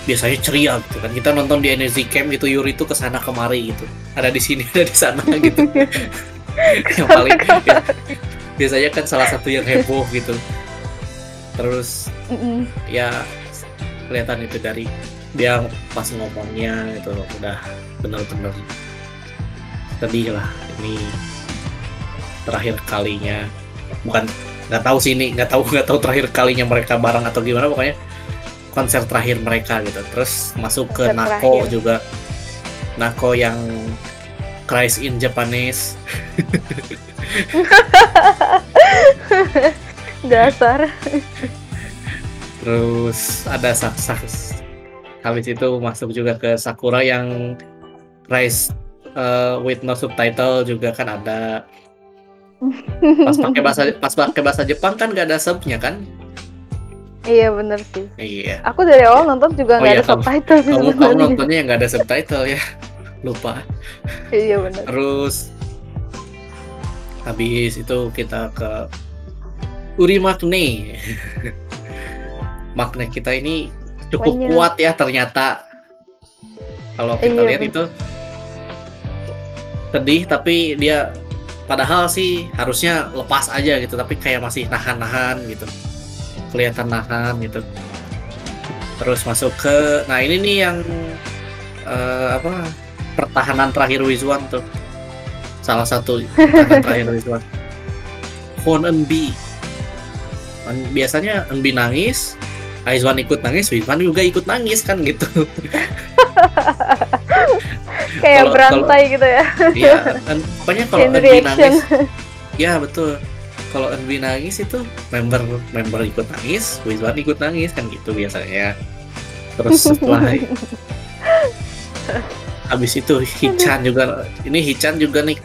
biasanya ceria gitu kan. Kita nonton di Energy Camp gitu Yuri tuh ke sana kemari gitu. Ada di sini <laughs> ada di sana gitu. <laughs> Yang paling ya, biasanya kan salah satu yang heboh gitu. Terus Mm-mm. ya kelihatan itu dari dia pas ngomongnya itu udah bener-bener sedih lah ini terakhir kalinya. Bukan nggak tahu sih ini nggak tahu <laughs> nggak tahu terakhir kalinya mereka bareng atau gimana pokoknya konser terakhir mereka gitu. Terus masuk ke Konser Nako terakhir. juga. Nako yang cries in Japanese <laughs> <laughs> dasar Terus ada sak sak habis itu masuk juga ke Sakura yang Rise uh, with no subtitle juga kan ada. Pas pakai bahasa <laughs> pas pakai bahasa Jepang kan gak ada subnya kan? iya bener sih Iya. aku dari awal nonton juga Oh iya, ada kamu- subtitle sih Kamu kamu nontonnya yang gak ada subtitle ya. <laughs> Lupa. iya bener Terus habis itu kita ke Uri Magne. <laughs> Magne kita ini cukup Banyak. kuat ya ternyata. Kalau kita Iya, lihat itu sedih tapi dia padahal sih harusnya lepas aja gitu tapi kayak masih nahan-nahan gitu. Kelihatan nahan gitu. Terus masuk ke nah ini nih yang eh, apa pertahanan terakhir Wizwan tuh salah satu <laughs> terakhir Wizwan Kwon Eunbi Kan biasanya Eunbi nangis Aizwan ikut nangis Wizwan juga ikut nangis kan gitu. <laughs> Kayak berantai gitu ya. Ya kan pokoknya kalau reaction. nangis <laughs> ya betul. Kalau Eunbi nangis itu member member ikut nangis Wizwan ikut nangis kan gitu biasanya. Terus setelah habis itu Hichan juga ini Hichan juga nih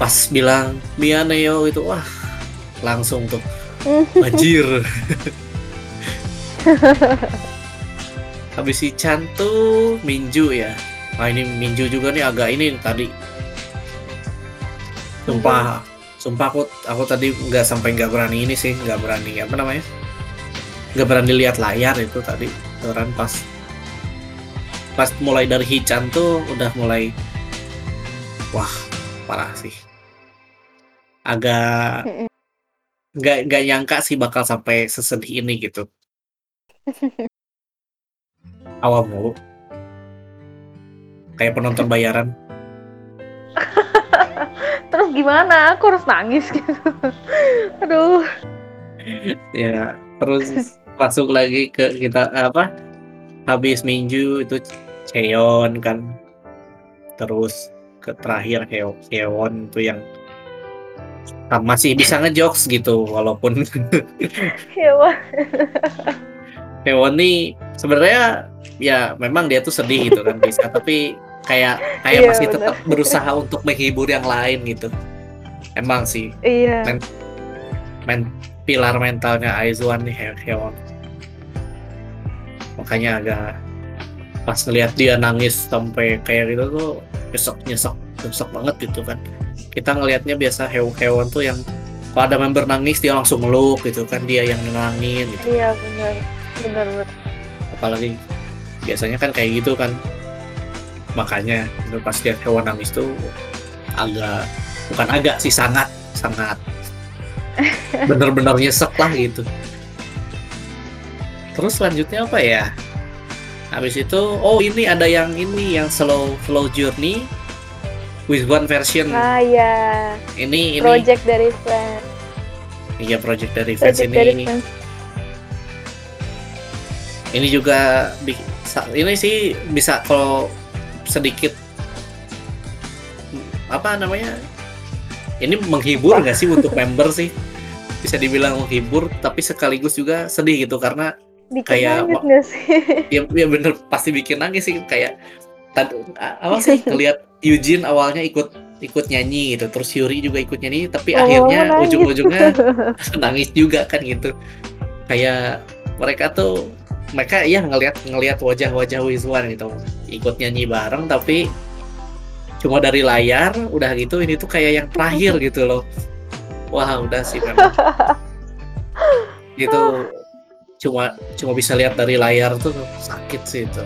pas bilang Mianeo itu wah langsung tuh. <laughs> Banjir habis Hichan tuh Minju ya. Nah ini Minju juga nih agak ini tadi. Sumpah sumpah aku aku tadi nggak sampai nggak berani ini sih nggak berani apa namanya? Nggak berani lihat layar itu tadi orang pas pas mulai dari Hichan tuh udah mulai wah parah sih agak nggak nggak nyangka sih bakal sampai sesedih ini gitu. <laughs> Awal mulu. Kayak penonton bayaran. <laughs> Terus gimana? Aku harus nangis gitu. <laughs> Aduh. Ya terus masuk lagi ke kita apa habis Minju itu Cheon kan. Terus ke terakhir Heo itu yang masih bisa ngejokes gitu walaupun Hewan. Heon nih sebenarnya ya memang dia tuh sedih gitu kan bisa tapi kayak kayak Iya, masih bener. tetap berusaha untuk menghibur yang lain gitu emang sih Iya. Men- men pilar mentalnya Aizuan nih He- Heon makanya agak pas ngelihat dia nangis sampai kayak gitu tuh nyesek nyesek nyesek banget gitu kan kita ngelihatnya biasa He- Heon tuh yang kalau ada member nangis dia langsung meluk gitu kan dia yang nenangin gitu. Iya benar. Benar benar. apalagi biasanya kan kayak gitu kan. Makanya itu pas lihat hewan nangis tuh agak bukan agak sih sangat sangat. <laughs> Bener-bener nyesek lah gitu. Terus selanjutnya apa ya? Habis itu oh ini ada yang ini yang slow slow journey with one version Ah ya. ini ini Project dari fans. iya project dari fans Project dari ini fans. ini juga ini sih bisa kalau sedikit apa namanya ini menghibur nggak sih untuk member sih bisa dibilang menghibur tapi sekaligus juga sedih gitu karena Bikin kayak nangis nggak sih? <laughs> ya, ya bener pasti bikin nangis sih kayak tad, a- apa sih <laughs> ngelihat Eugene awalnya ikut ikut nyanyi gitu. Terus Yuri juga ikut nyanyi tapi Lama-lama akhirnya nangis. ujung-ujungnya <laughs> <laughs> nangis juga kan gitu. Kayak mereka tuh mereka ya ngelihat ngelihat wajah-wajah Wizwan gitu. Ikut nyanyi bareng tapi cuma dari layar udah gitu ini tuh kayak yang terakhir <laughs> gitu loh. Wah udah sih memang itu cuma cuma bisa lihat dari layar tuh sakit sih itu.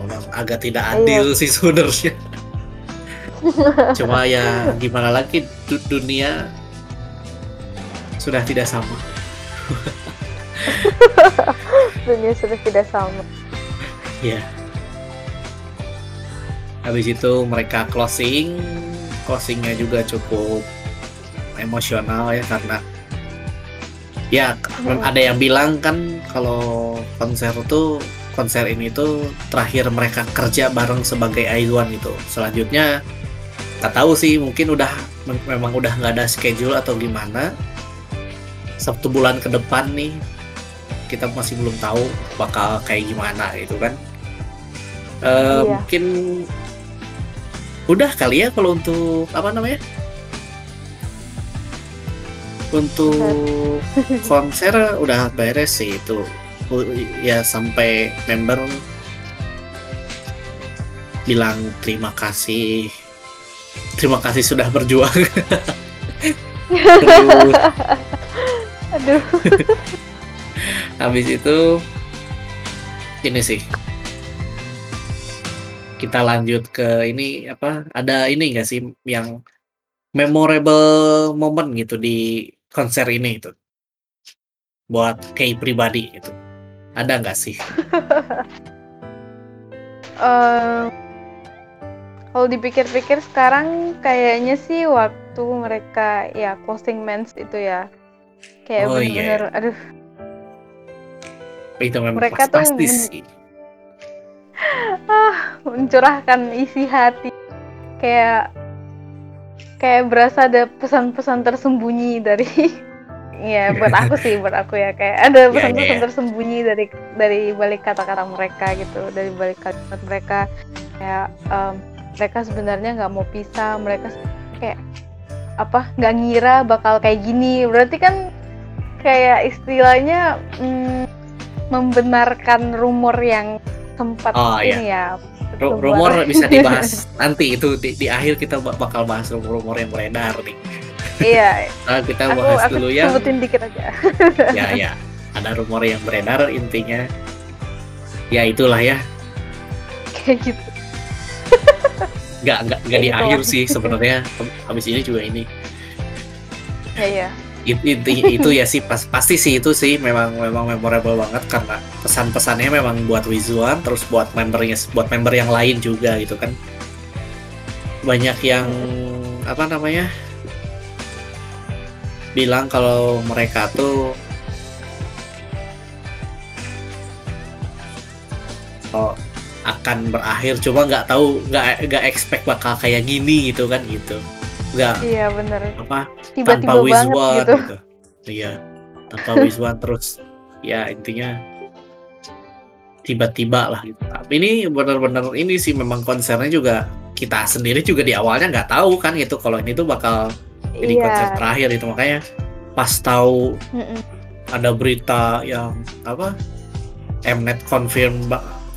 Memang. Agak tidak adil sih sebenarnya cuma ya gimana lagi du- dunia sudah tidak sama <laughs> Dunia sudah tidak sama. Ya. Habis itu mereka closing, closingnya juga cukup emosional ya karena ya Hmm. ada yang bilang kan kalau konser tuh konser ini tuh terakhir mereka kerja bareng sebagai Aizuan gitu. Selanjutnya nggak tahu sih mungkin udah mem- memang udah nggak ada schedule atau gimana. Satu bulan ke depan nih kita masih belum tahu bakal kayak gimana gitu kan. Eh, Iya. Mungkin udah kali ya kalau untuk apa namanya? Untuk <laughs> konser udah beres sih itu. Ya sampai member bilang terima kasih. Terima kasih sudah berjuang. <laughs> Aduh. <laughs> habis itu ini sih kita lanjut ke ini apa ada ini enggak sih yang memorable moment gitu di konser ini itu buat Kay pribadi gitu ada nggak sih <laughs> Eh, kalau dipikir-pikir sekarang kayaknya sih waktu mereka ya closing mens itu ya. Kayak Oh, iya, bener-bener aduh. Itu memang Mereka pas- tuh men- sih. <laughs> Mencurahkan isi hati. Kayak kayak berasa ada pesan-pesan tersembunyi dari <laughs> ya buat aku sih buat aku ya. Kayak ada <laughs> Ya, pesan-pesan ya, ya. tersembunyi dari dari balik kata-kata mereka gitu dari balik kalimat mereka. Kayak em, mereka sebenarnya nggak mau pisah mereka kayak apa nggak ngira bakal kayak gini. Berarti kan kayak istilahnya mm, membenarkan rumor yang sempat Oh, iya. ini ya Ru- keluar. rumor bisa dibahas <laughs> nanti itu di, di akhir kita bak- bakal bahas rumor-rumor yang beredar nih. Iya. <laughs> Nah, kita aku bahas aku dulu ya. sebutin dikit aja. <laughs> Ya ya. Ada rumor yang beredar intinya. Ya itulah ya. Kayak gitu nggak nggak nggak di Kayak akhir gitu. sih sebenarnya. Habis ini juga ini. Ya ya It- inti itu ya sih pas pasti sih itu sih. Memang memang memorable banget karena pesan-pesannya memang buat Wizuan terus buat membernya buat member yang lain juga gitu kan. Banyak yang apa namanya bilang kalau mereka tuh oh, akan berakhir cuma nggak tahu nggak nggak expect bakal kayak gini gitu kan gitu nggak Iya bener. apa Tiba-tiba tanpa banget Wizwan gitu. gitu. Iya, tanpa Wizwan terus ya intinya tiba-tiba lah gitu. Tapi ini benar-benar ini sih memang konsernya juga kita sendiri juga di awalnya nggak tahu kan gitu kalau ini tuh bakal jadi konser Iya. terakhir itu makanya pas tahu Mm-mm. ada berita yang apa Mnet confirm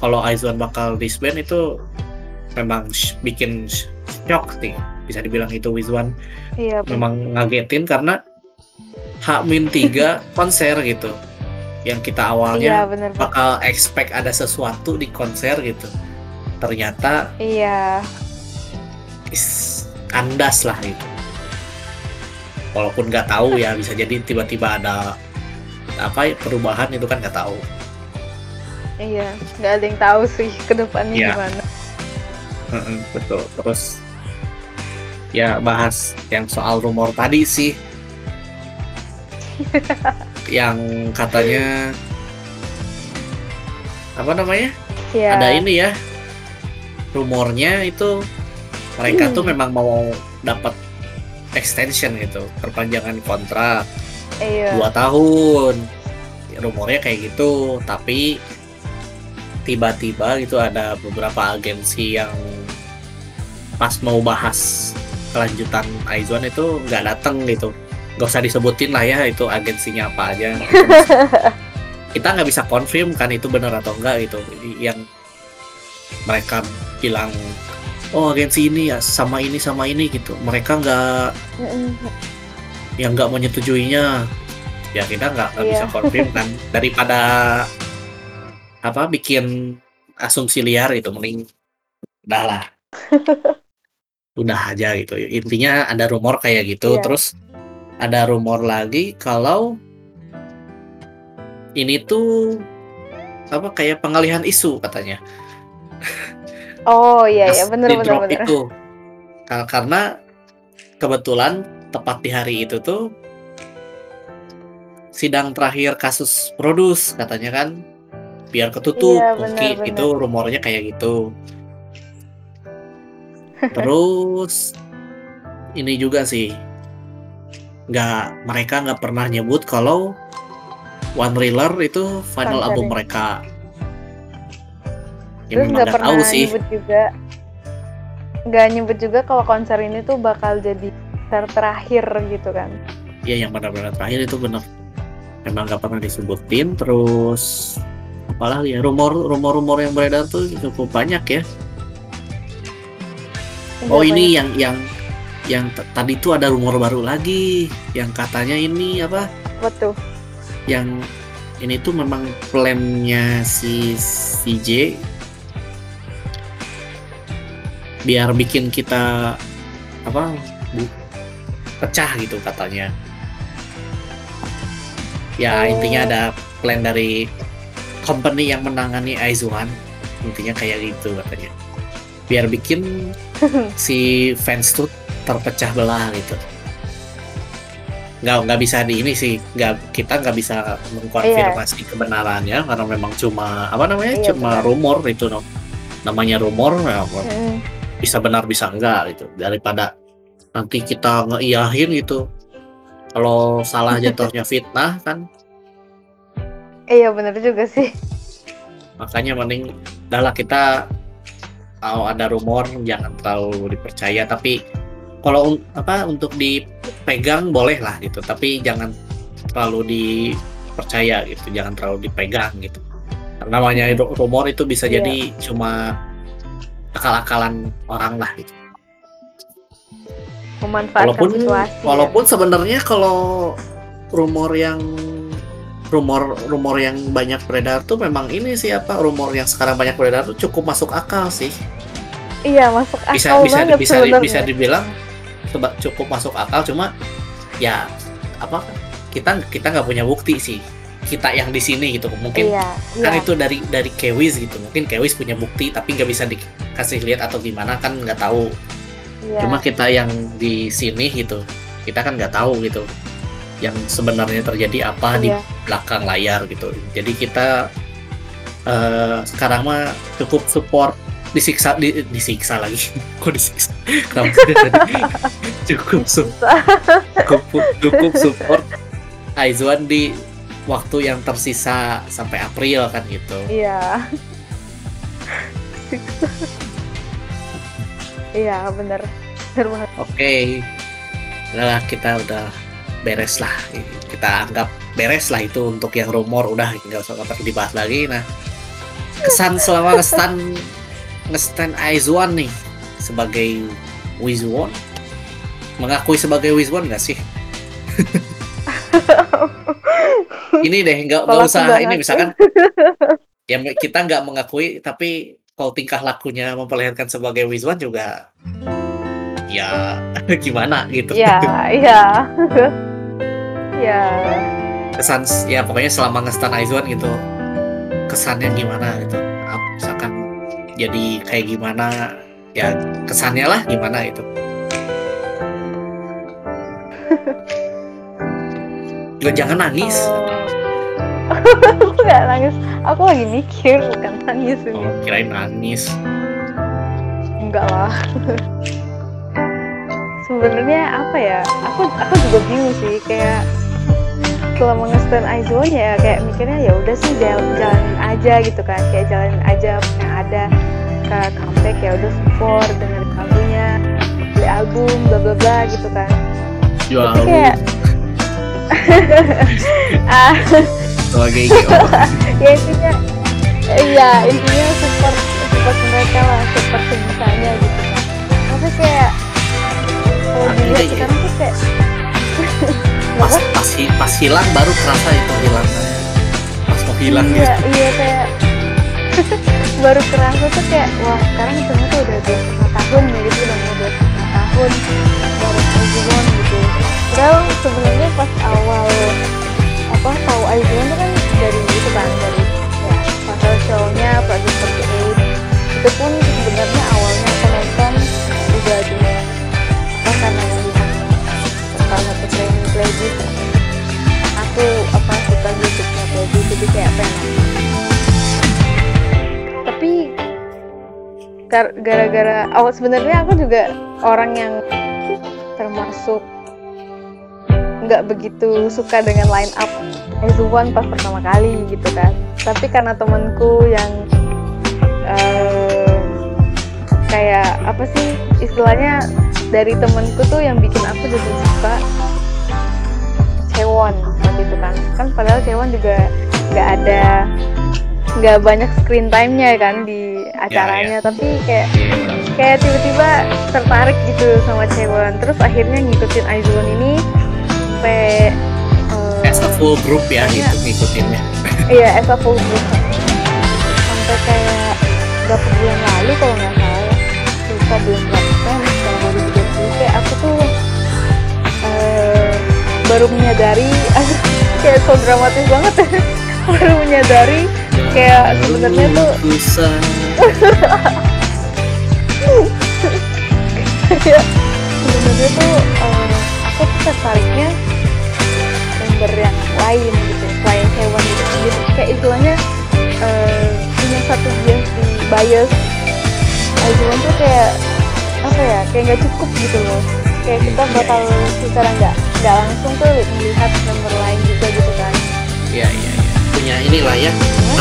kalau Aizwan bakal disband itu memang sh- bikin sh- shock sih bisa dibilang itu Wizwan Iya bener. memang ngagetin karena H-3 <laughs> konser gitu yang kita Iya awalnya bener banget. bakal expect ada sesuatu di konser gitu ternyata Iya. is kandas lah gitu walaupun nggak tahu ya bisa jadi tiba-tiba ada apa ya, perubahan itu kan nggak tahu Iya. Nggak ada yang tahu sih ke depannya Iya. gimana. Betul terus ya bahas yang soal rumor tadi sih <laughs> yang katanya apa namanya Iya. ada ini ya rumornya itu mereka tuh Hmm. memang mau dapat extension gitu perpanjangan kontrak Iya. dua tahun rumornya kayak gitu tapi tiba-tiba gitu ada beberapa agensi yang pas mau bahas kelanjutan Aizwan itu nggak datang gitu. Nggak usah disebutin lah ya itu agensinya apa aja. Kita nggak bisa confirm kan itu benar atau enggak gitu. Yang mereka bilang oh agensi ini ya sama ini sama ini gitu. Mereka nggak yang nggak menyetujuinya. Ya kita nggak Iya. bisa confirm kan. Daripada apa bikin asumsi liar itu mending udahlah <laughs> udah aja gitu. Intinya ada rumor kayak gitu Iya. terus ada rumor lagi kalau ini tuh apa kayak pengalihan isu katanya. Oh iya iya bener drop bener. itu. Ka- karena kebetulan tepat di hari itu tuh sidang terakhir kasus produs katanya kan biar ketutup. Iya, mungkin benar. itu rumornya kayak gitu. <laughs> Terus ini juga sih. Nggak mereka nggak pernah nyebut kalau One Reeler itu final Konser album ya. mereka. Ya Terus nggak pernah tahu sih. nyebut juga. Nggak nyebut juga kalau konser ini tuh bakal jadi konser terakhir gitu kan. Iya yang benar-benar terakhir itu benar. Memang nggak pernah disebutin. Terus apalagi ya rumor rumor-rumor yang beredar tuh cukup banyak ya. Oh Udah ini yang yang yang tadi tuh ada rumor baru lagi. Yang katanya ini apa? Tuh? yang ini tuh memang plannya si CJ biar bikin kita apa bu- pecah gitu katanya. Ya Oh. intinya ada plan dari company yang menangani Aizuan intinya kayak gitu katanya. Biar bikin <laughs> si fans tuh terpecah belah gitu. Nggak nggak bisa di ini sih. Nggak kita nggak bisa mengkonfirmasi kebenarannya karena memang cuma apa namanya? Iya, cuma benar. rumor itu no. namanya rumor ya, Mm-mm. bisa benar bisa enggak gitu. Daripada nanti kita ngeiyahin gitu. Kalau salah <laughs> jatuhnya fitnah kan Iya bener juga sih. makanya mending udahlah kita kalau ada rumor jangan terlalu dipercaya tapi kalau apa untuk dipegang boleh lah gitu tapi jangan terlalu dipercaya gitu jangan terlalu dipegang gitu Karena namanya ru- rumor itu bisa Iya. jadi cuma akal-akalan orang lah gitu Memanfaatkan walaupun situasi. ya. walaupun sebenarnya kalau rumor yang rumor rumor yang banyak beredar tuh memang ini sih apa rumor yang sekarang banyak beredar tuh cukup masuk akal sih Iya masuk akal bisa bisa banget bisa sebenarnya. bisa dibilang cukup masuk akal cuma ya apa kita kita nggak punya bukti sih kita yang di sini gitu mungkin Iya, kan iya. itu dari dari Kewis gitu mungkin Kewis punya bukti tapi nggak bisa dikasih lihat atau gimana kan nggak tahu iya. cuma kita yang di sini gitu kita kan nggak tahu gitu yang sebenarnya terjadi apa di Iya. belakang layar gitu jadi kita eh, sekarang mah cukup support disiksa di, disiksa lagi <laughs> kok disiksa kenapa <laughs> cukup su- cukup cukup support Aizuan di waktu yang tersisa sampai April kan gitu Iya. Iya, bener. Bener banget. Oke, Udah lah kita udah beres lah. Kita anggap beres lah itu untuk yang rumor udah nggak usah nggak dibahas lagi. Nah, kesan selama ngestan ngestan Aizuan nih sebagai Wizwon mengakui sebagai Wizwon nggak sih? <laughs> ini deh nggak nggak usah ini misalkan <laughs> ya kita nggak mengakui tapi kalau tingkah lakunya memperlihatkan sebagai Wizwon juga ya <laughs> gimana gitu Iya, iya. Iya. kesan ya pokoknya selama ngestan Aizuan gitu kesannya gimana gitu misalkan jadi kayak gimana ya kesannya lah gimana gitu juga jangan nangis <laughs> aku nggak nangis. Aku lagi mikir, bukan nangis ini. oh, kirain nangis Enggak lah. Sebenarnya apa ya? Aku aku juga bingung sih kayak selama nge-stand Aizuan ya kayak mikirnya ya udah sih jalan jalanin aja gitu kan. Kayak jalanin aja yang ada. Ke comeback ya udah support dengerin lagunya beli album bla bla bla gitu kan. Jual tapi kayak <laughs> ah. Sebagai GO <laughs> ya intinya iya intinya support support mereka lah support sebisanya gitu kan. Tapi kayak kalau dilihat sekarang tuh kayak pas <laughs> pas pas hilang baru kerasa itu hilang. Pas mau hilang iya gitu. iya kayak <laughs> baru kerasa tuh kayak wah sekarang ternyata udah dua setengah tahun ya gitu udah mau dua setengah tahun baru Aizuan gitu. Padahal sebenarnya pas awal apa tahu Aizuan tuh kan dari itu kan dari ya pasal show-nya Project 48 itu pun sebenarnya awalnya aku nonton udah di apa karena gara-gara awal sebenarnya aku juga orang yang termasuk nggak begitu suka dengan line up Aizuan pas pertama kali gitu kan. Tapi karena temanku yang eh, kayak apa sih istilahnya dari temenku tuh yang bikin aku jadi suka Cewon waktu itu kan. Kan padahal Cewon juga nggak ada nggak banyak screen time-nya kan di acaranya tapi kayak kayak tiba-tiba tertarik gitu sama Cewon terus akhirnya ngikutin Aizuan ini sampai eh, as a full group ya Iya. gitu ngikutinnya Iya, as a full group. Sampai kayak berapa bulan lalu kalau nggak salah ya. Lupa bulan berapa kan, tahun 2020. Kayak aku tuh eh, baru menyadari, <laughs> kayak so dramatis banget <laughs> baru menyadari kayak sebenarnya tuh kayak sebenarnya tuh eh, aku tuh tertariknya member yang lain gitu selain hewan gitu jadi kayak istilahnya eh, punya satu bias di bias. Aizuan tuh kayak apa ya kayak nggak cukup gitu loh. Kayak kita Iya, bakal secara nggak nggak langsung tuh melihat member lain juga gitu kan. Iya iya iya. Punya inilah ya.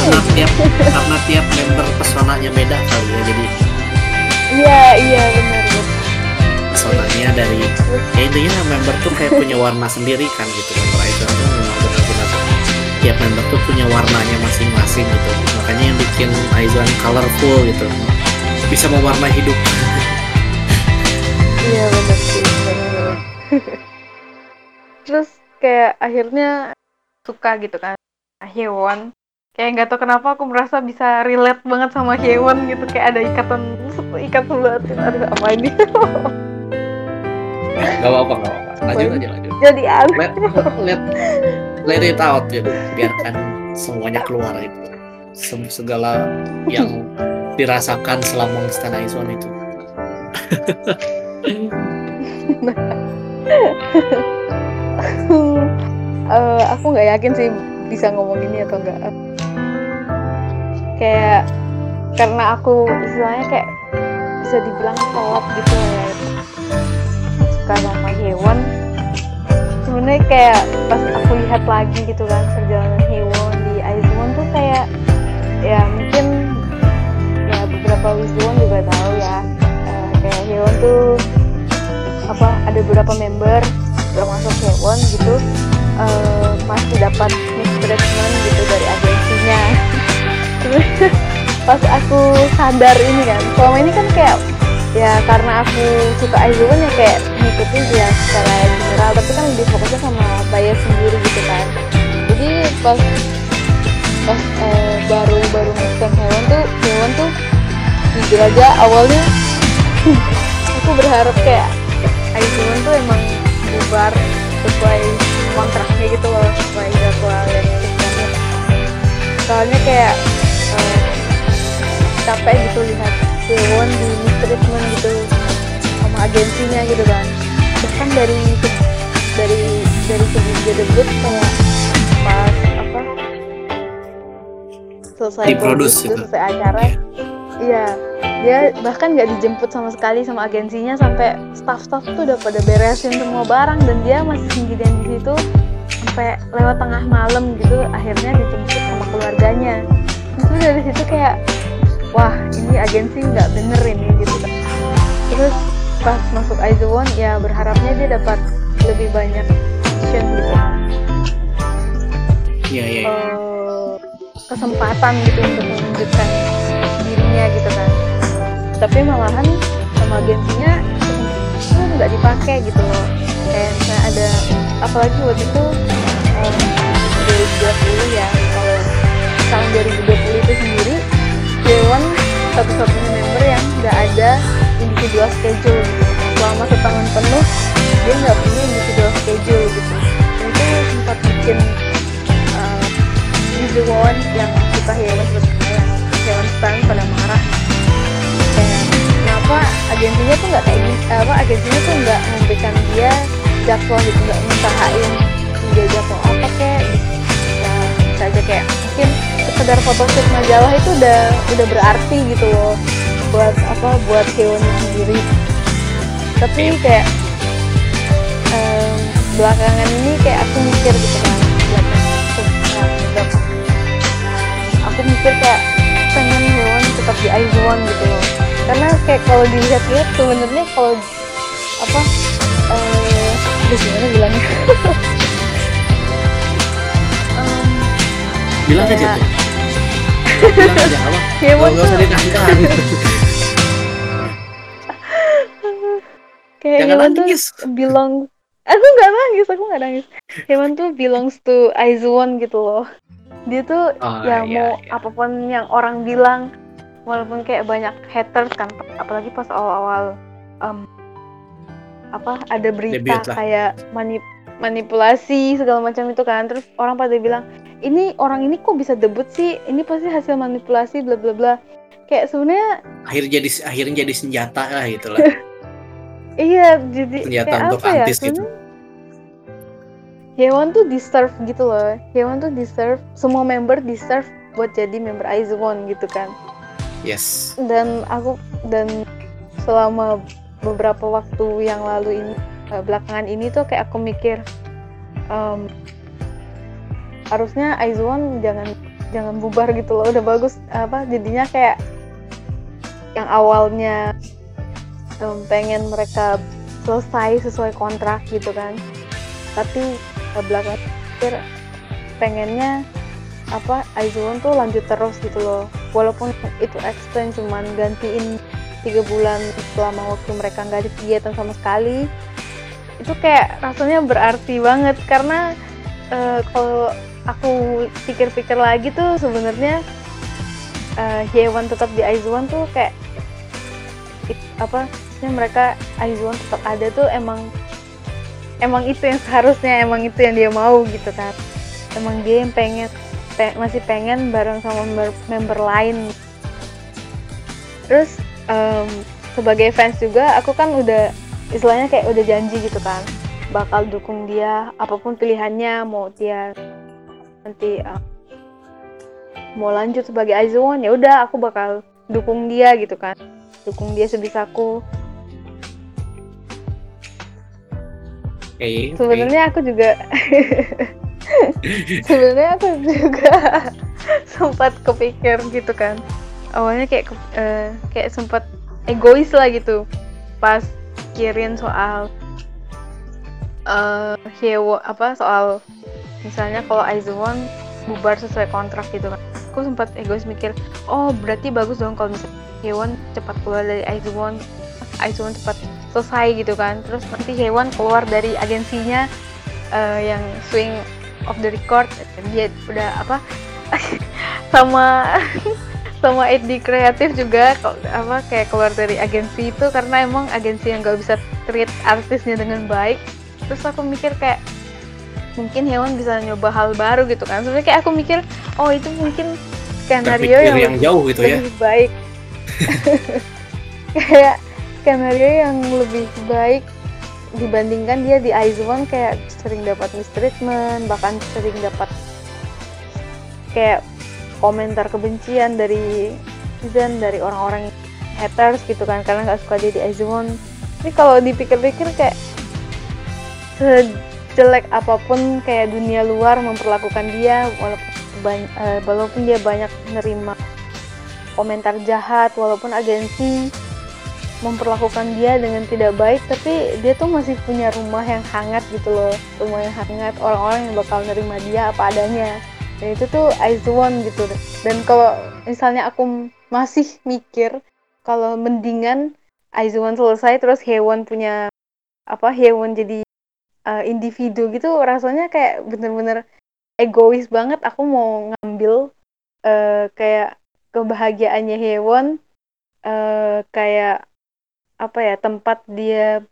Karena tiap karena tiap member pesonanya beda kali ya. Jadi iya iya benar pesonanya dari ya intinya member tuh kayak punya warna sendiri kan gitu. Member Aizuan tuh memang benar-benar tiap member tuh punya warnanya masing-masing gitu. Makanya yang bikin Aizuan colorful gitu. Bisa mewarnai hidup. Iya benar sih benar. <laughs> Terus kayak akhirnya suka gitu kan Hyewon. Kayak nggak tahu kenapa aku merasa bisa relate banget sama Hyewon gitu kayak ada ikatan ikatan batin. Aduh apa ini? Gak apa-apa gak apa-apa. Lanjut aja lanjut. Jadi aneh. Let, let, let it out gitu. Biarkan semuanya keluar itu. Sem- Segala yang dirasakan selama ngestan Aizuan itu. <laughs> Eh, aku nggak yakin sih bisa ngomong ini atau enggak. Kayak karena aku istilahnya kayak bisa dibilang kolot gitu ya. Suka sama hewan sebenarnya kayak pas aku lihat lagi gitu kan perjalanan hewan di Aizwan tuh kayak ya mungkin ya beberapa Wisdom juga tahu ya. Uh, kayak hewan tuh apa ada beberapa member termasuk hewan gitu uh, masih dapat mistreatment gitu dari agensinya <laughs> pas aku sadar ini kan selama ini kan kayak ya karena aku suka Aizuan ya kayak ngikutin ya secara general tapi kan lebih fokusnya sama bias sendiri gitu kan. Jadi pas pas uh, baru baru nonton hewan tuh hewan tuh jujur aja awalnya <laughs> aku berharap kayak Aizuan tuh emang bubar sesuai kontraknya gitu loh sesuai jadwal yang soalnya kayak capek gitu lihat Won di mistreatment gitu sama agensinya gitu kan. Bahkan dari dari dari segi debut kayak pas apa selesai produce gitu. selesai acara. Iya. Dia bahkan nggak dijemput sama sekali sama agensinya sampai staff-staff tuh udah pada beresin semua barang dan dia masih sendirian di situ sampai lewat tengah malam gitu akhirnya dijemput sama keluarganya. Itu dari situ kayak wah ini agensi nggak bener ini gitu. Kan terus pas masuk Aizuwon ya berharapnya dia dapat lebih banyak action gitu. Iya iya uh, kesempatan gitu untuk menunjukkan dirinya gitu kan. Tapi malahan sama agensinya itu nggak dipakai gitu loh. Kayak misalnya ada apalagi waktu itu um, 2020 ya kalau tahun 2020 itu sendiri Dewan satu-satunya member yang nggak ada individual schedule gitu. selama setahun penuh dia nggak punya individual schedule gitu. Itu sempat bikin uh, Dewan yang suka hewan seperti yang hewan stan pada marah. Kenapa agensinya tuh nggak kayak gini apa agensinya tuh nggak memberikan dia jadwal gitu nggak ngusahain dia jadwal apa kayak ya saja kayak mungkin sekedar photoshoot majalah itu udah udah berarti gitu loh. Buat apa? Buat hewannya sendiri. Tapi kayak um, belakangan ini kayak aku mikir gitu kan belakangan aku mikir kayak pengen hewan tetap di iPhone gitu loh. Karena kayak kalau dilihat-lihat sebenarnya kalau apa eh uh, gimana bilangnya? Um, <laughs> bilang aja tuh bilang aja apa hewan nggak usah ditahan kayak Jangan hewan nangis. tuh belong aku nggak nangis aku nggak nangis. Hewan tuh belongs to Aizuan gitu loh. Dia tuh Oh, ya iya, mau iya. apa pun yang orang bilang walaupun kayak banyak haters kan apalagi pas awal-awal em, apa ada berita kayak manip manipulasi segala macam itu kan terus orang pada bilang ini orang ini kok bisa debut sih? Ini pasti hasil manipulasi bla bla bla. Kayak sebenarnya akhir jadi akhirnya jadi senjata lah gitu lah. <laughs> Iya jadi senjata kayak untuk apa ya gitu. hewan tuh deserve gitu loh. Hewan tuh deserve semua member deserve buat jadi member Aizwon gitu kan. Yes. Dan aku dan selama beberapa waktu yang lalu ini eh, belakangan ini tuh kayak aku mikir em, harusnya Aizwan jangan jangan bubar gitu loh. Udah bagus apa jadinya kayak yang awalnya em, pengen mereka selesai sesuai kontrak gitu kan. Tapi pikir pengennya apa Aizwan tuh lanjut terus gitu loh. Walaupun itu extend cuman gantiin tiga bulan selama waktu mereka nggak ada kegiatan sama sekali. Itu kayak rasanya berarti banget karena eh, kalau aku pikir-pikir lagi tuh sebenarnya eh, Yewan tetap di Aizuan tuh kayak it- apa maksudnya mereka Aizuan tetap ada tuh emang emang itu yang seharusnya emang itu yang dia mau gitu kan. Emang dia yang pengen pe- masih pengen bareng sama member, member lain. Terus em, sebagai fans juga aku kan udah istilahnya kayak udah janji gitu kan bakal dukung dia apa pun pilihannya mau dia nanti eh, mau lanjut sebagai Aizuwon ya udah aku bakal dukung dia gitu kan. Dukung dia sebisaku oke. sebenarnya aku juga <laughs> sebenarnya aku juga <laughs> sempat kepikir gitu kan. Awalnya kayak eh, kayak sempat egois lah gitu pas kirim soal eh Hyewo apa soal misalnya kalau Aizuwon bubar sesuai kontrak gitu kan. Aku sempat egois mikir oh berarti bagus dong kalau misalnya Hyeon cepat keluar dari Aizuwon Aizuwon cepat selesai gitu kan. Terus nanti Hyeon keluar dari agensinya eh, yang swing of the record dia udah apa <laughs> sama <laughs> sama ID kreatif juga apa kayak keluar dari agensi itu karena emang agensi yang gak bisa treat artisnya dengan baik. Terus aku mikir kayak mungkin hewan bisa nyoba hal baru gitu kan. Sebenarnya kayak aku mikir oh itu mungkin skenario yang, yang lebih, jauh gitu ya. lebih baik. <laughs> Kayak skenario yang lebih baik dibandingkan dia di Aizuan kayak sering dapat mistreatment bahkan sering dapat kayak komentar kebencian dari netizen dari orang-orang haters gitu kan karena nggak suka dia di Aizuan ini kalau dipikir-pikir kayak sejelek apa pun kayak dunia luar memperlakukan dia walaupun eh, walaupun dia banyak nerima komentar jahat walaupun agensi memperlakukan dia dengan tidak baik tapi dia tuh masih punya rumah yang hangat gitu loh rumah yang hangat orang-orang yang bakal nerima dia apa adanya. Dan itu tuh Aizuwon gitu. Dan kalau misalnya aku masih mikir kalau mendingan Aizuwon selesai terus Hewon punya apa Hewon jadi uh, individu gitu rasanya kayak bener-bener egois banget. Aku mau ngambil uh, kayak kebahagiaannya Hewon uh, kayak apa ya tempat dia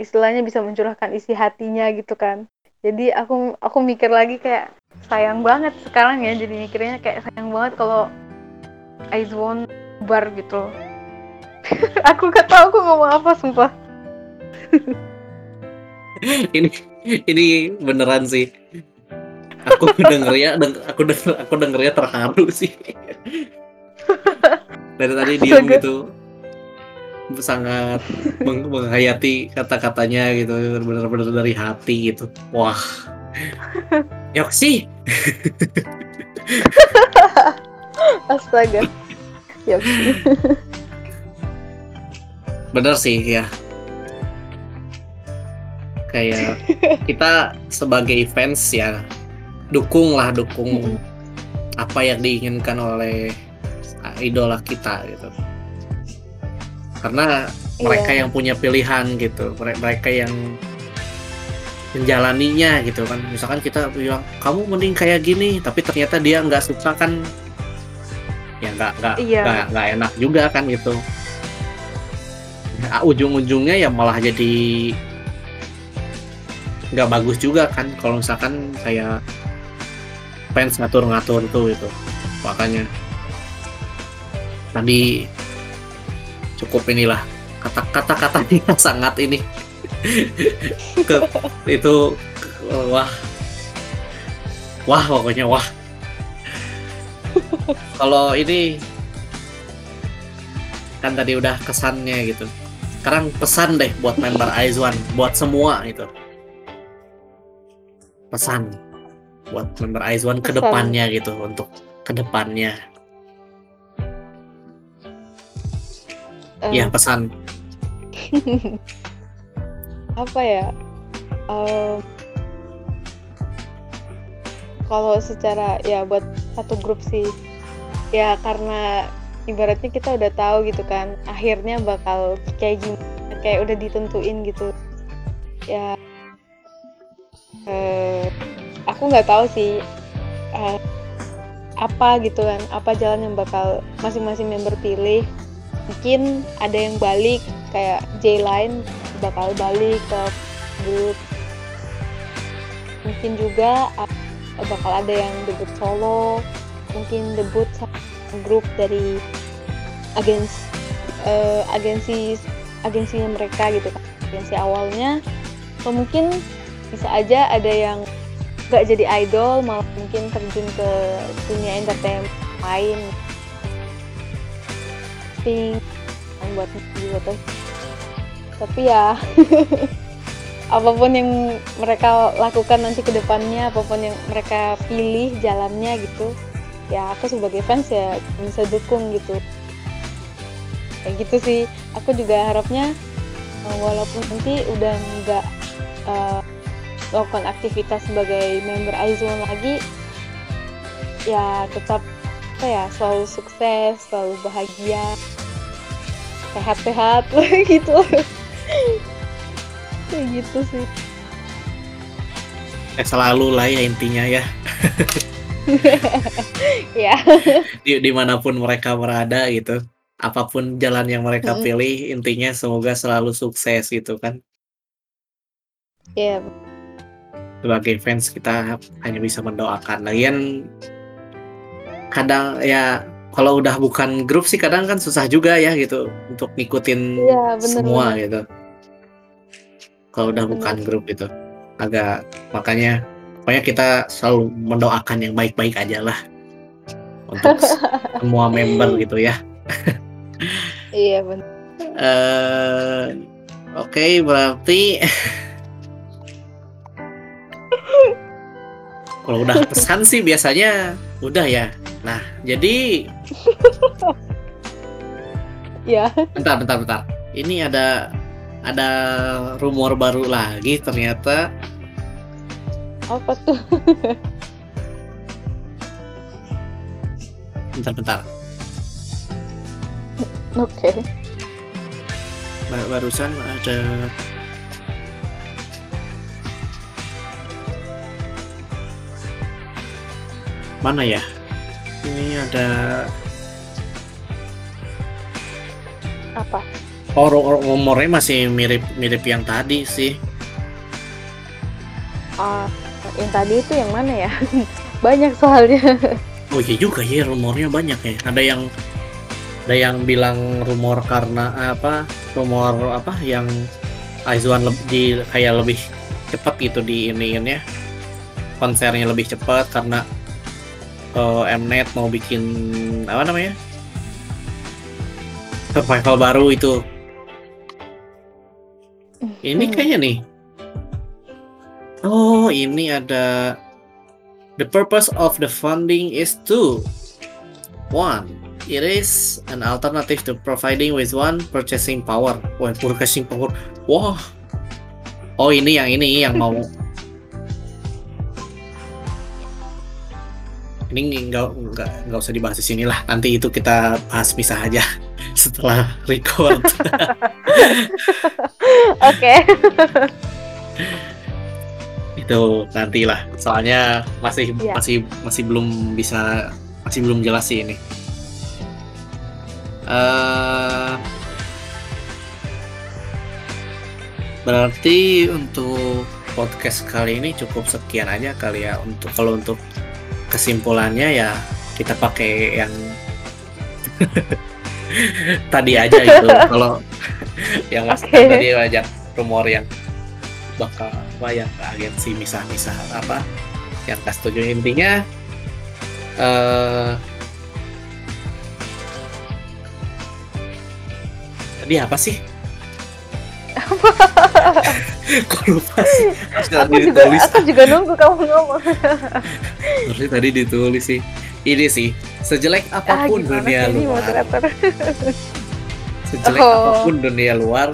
istilahnya bisa mencurahkan isi hatinya gitu kan. Jadi aku aku mikir lagi kayak sayang banget sekarang ya. Jadi mikirnya kayak sayang banget kalau Aizwon bar gitu <laughs> aku gak tahu aku ngomong apa sumpah <laughs> ini ini beneran sih. Aku <laughs> dengernya deng, aku denger aku dengernya terharu sih. Dari tadi Astaga. gitu. Sangat meng- menghayati kata-katanya gitu. Bener-bener dari hati gitu. Wah. Yoksi. <laughs> Astaga. Ya bener sih ya kayak <laughs> kita sebagai fans ya dukung lah dukung apa yang diinginkan oleh idola kita gitu karena mereka Iya. yang punya pilihan gitu Mere- mereka yang menjalaninya gitu kan misalkan kita bilang kamu mending kayak gini tapi ternyata dia nggak suka kan ya nggak nggak Iya. nggak nggak enak juga kan gitu Nah, ujung-ujungnya ya malah jadi nggak bagus juga kan kalau misalkan kayak fans ngatur-ngatur tuh itu makanya tadi cukup inilah kata-kata katanya <laughs> sangat ini. Ke itu wah. Wah pokoknya wah. Kalau ini kan tadi udah kesannya gitu. Sekarang pesan deh buat member Aizwan buat semua itu pesan buat member Aizwan ke depannya gitu untuk ke depannya. Eh, ya pesan. <laughs> Apa ya? Em, kalau secara ya buat satu grup sih ya karena ibaratnya kita udah tahu gitu kan akhirnya bakal kayak gimana kayak udah ditentuin gitu. Ya eh, aku nggak tahu sih eh, apa gitu kan apa jalan yang bakal masing-masing member pilih. Mungkin ada yang balik kayak J-Line bakal balik ke grup. Mungkin juga bakal ada yang debut solo mungkin debut grup dari agensi eh, agensi agensinya mereka gitu kan agensi awalnya. Atau mungkin bisa aja ada yang nggak jadi idol malah mungkin terjun ke dunia entertainment lain. Tapi buat juga tuh. Tapi ya <laughs> apa pun yang mereka lakukan nanti ke depannya apa pun yang mereka pilih jalannya gitu ya aku sebagai fans ya bisa dukung gitu. Kayak gitu sih. Aku juga harapnya eh, walaupun nanti udah nggak uh, melakukan aktivitas sebagai member Aizwan lagi ya tetap apa ya selalu sukses selalu bahagia sehat-sehat <laughs> gitu. Kayak gitu sih. Eh, selalu lah ya intinya ya. <laughs> Ya. Di di mana pun mereka berada gitu apa pun jalan yang mereka pilih intinya semoga selalu sukses gitu kan. Ya sebagai fans kita hanya bisa mendoakan. Lagian kadang ya kalau udah bukan grup sih kadang kan susah juga ya gitu untuk ngikutin Iya, bener, semua bener. gitu. Kalau udah Bener. bukan grup itu agak makanya pokoknya kita selalu mendoakan yang baik-baik aja lah. Untuk <laughs> semua member gitu ya. Iya benar <laughs> eh oke berarti <laughs> kalau udah pesan sih biasanya udah ya. Nah jadi <laughs> ya. Bentar bentar bentar. Ini ada ada rumor baru lagi ternyata. Apa tuh? <laughs> Bentar bentar. Oke. Ba- barusan ada mana ya? Ini ada apa? Ru- rumornya masih mirip mirip yang tadi sih. Ah, yang tadi itu yang mana ya? <laughs> Banyak soalnya. <laughs> Oh iya juga ya rumornya banyak ya. Ada yang ada yang bilang rumor karena apa rumor apa yang Aizwan leb- di kayak lebih cepat gitu di iniinnya konsernya lebih cepat karena eh, Mnet mau bikin apa namanya? Survival baru itu. Ini Hmm. kayaknya nih. Oh ini ada the purpose of the funding is to one it is an alternative to providing with one purchasing power. Wah, purchasing power. Wah. Oh ini yang ini yang mau ini nggak nggak nggak usah dibahas di sini lah. Nanti itu kita bahas misah aja <laughs> setelah record. <laughs> Oke. <laughs> Itu nantilah. Soalnya masih Iya. masih masih belum bisa masih belum jelas sih ini. Eh berarti untuk podcast kali ini cukup sekian aja kali ya untuk kalau untuk kesimpulannya ya kita pakai yang <laughs> tadi aja itu kalau <laughs> yang Oke. tadi ajak rumor yang bakal apa yang agensi misah-misah apa yang gak setuju intinya eh tadi apa sih? Kok lupa sih? Aku juga ditulis. aku juga nunggu kamu ngomong Harusnya tadi ditulis sih. Ini sih, sejelek ah apa pun gimana dunia luar, moderator sejelek Oh. apa pun dunia luar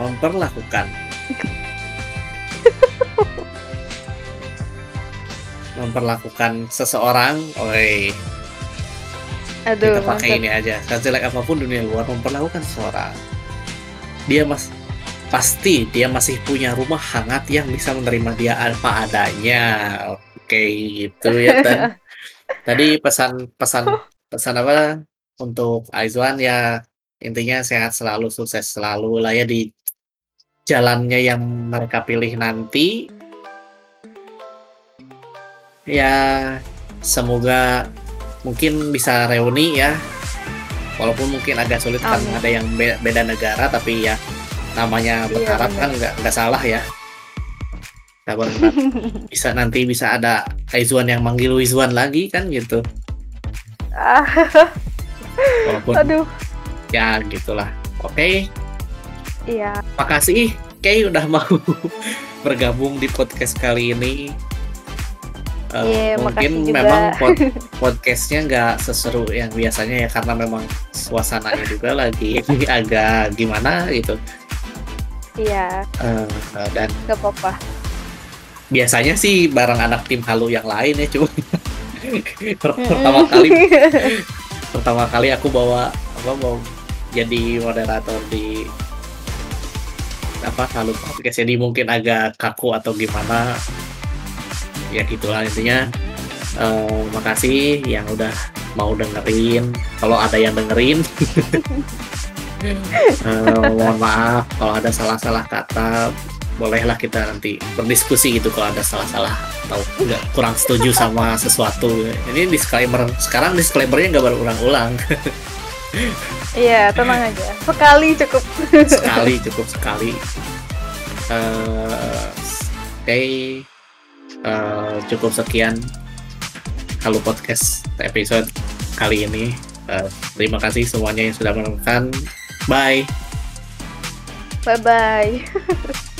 memperlakukan memperlakukan seseorang, oi aduh kita pakai mantap. ini aja sejelek apa pun dunia luar memperlakukan seseorang dia mas pasti dia masih punya rumah hangat yang bisa menerima dia apa adanya. Oke gitu ya <laughs> dan tadi pesan pesan pesan apa? Untuk Aizwan ya intinya sehat selalu sukses selalu lah ya di jalannya yang mereka pilih nanti. Ya semoga mungkin bisa reuni ya. Walaupun mungkin agak sulit Amin. ada yang be- beda negara tapi ya namanya Iya, berharap kan nggak nggak salah ya berharap <laughs> bisa nanti bisa ada Aizwan yang manggil Wizwan lagi kan gitu. Ah, Walaupun aduh, ya gitulah. Oke, iya. makasih Kay udah mau <laughs> bergabung di podcast kali ini. Eh, Iya, mungkin memang pod- <laughs> podcastnya nggak seseru yang biasanya ya karena memang suasananya juga lagi agak gimana gitu. Iya, Eh, dan gak apa-apa. biasanya sih bareng anak tim halu yang lain ya cuma <laughs> per- pertama kali <laughs> pertama kali aku bawa apa mau jadi moderator di apa halu podcast. Jadi mungkin agak kaku atau gimana. Ya gitulah intinya. Eh, makasih yang udah mau dengerin. Kalau ada yang dengerin <laughs> Eh, mohon maaf kalau ada salah-salah kata. Bolehlah kita nanti berdiskusi gitu kalau ada salah-salah atau nggak kurang setuju sama sesuatu. Ini disclaimer sekarang disclaimernya nggak berulang-ulang. Iya, tenang aja. Sekali cukup. sekali cukup sekali. Eh, oke. Eh, cukup sekian kalau podcast episode kali ini. Eh, terima kasih semuanya yang sudah menonton bye Bye-bye. <laughs>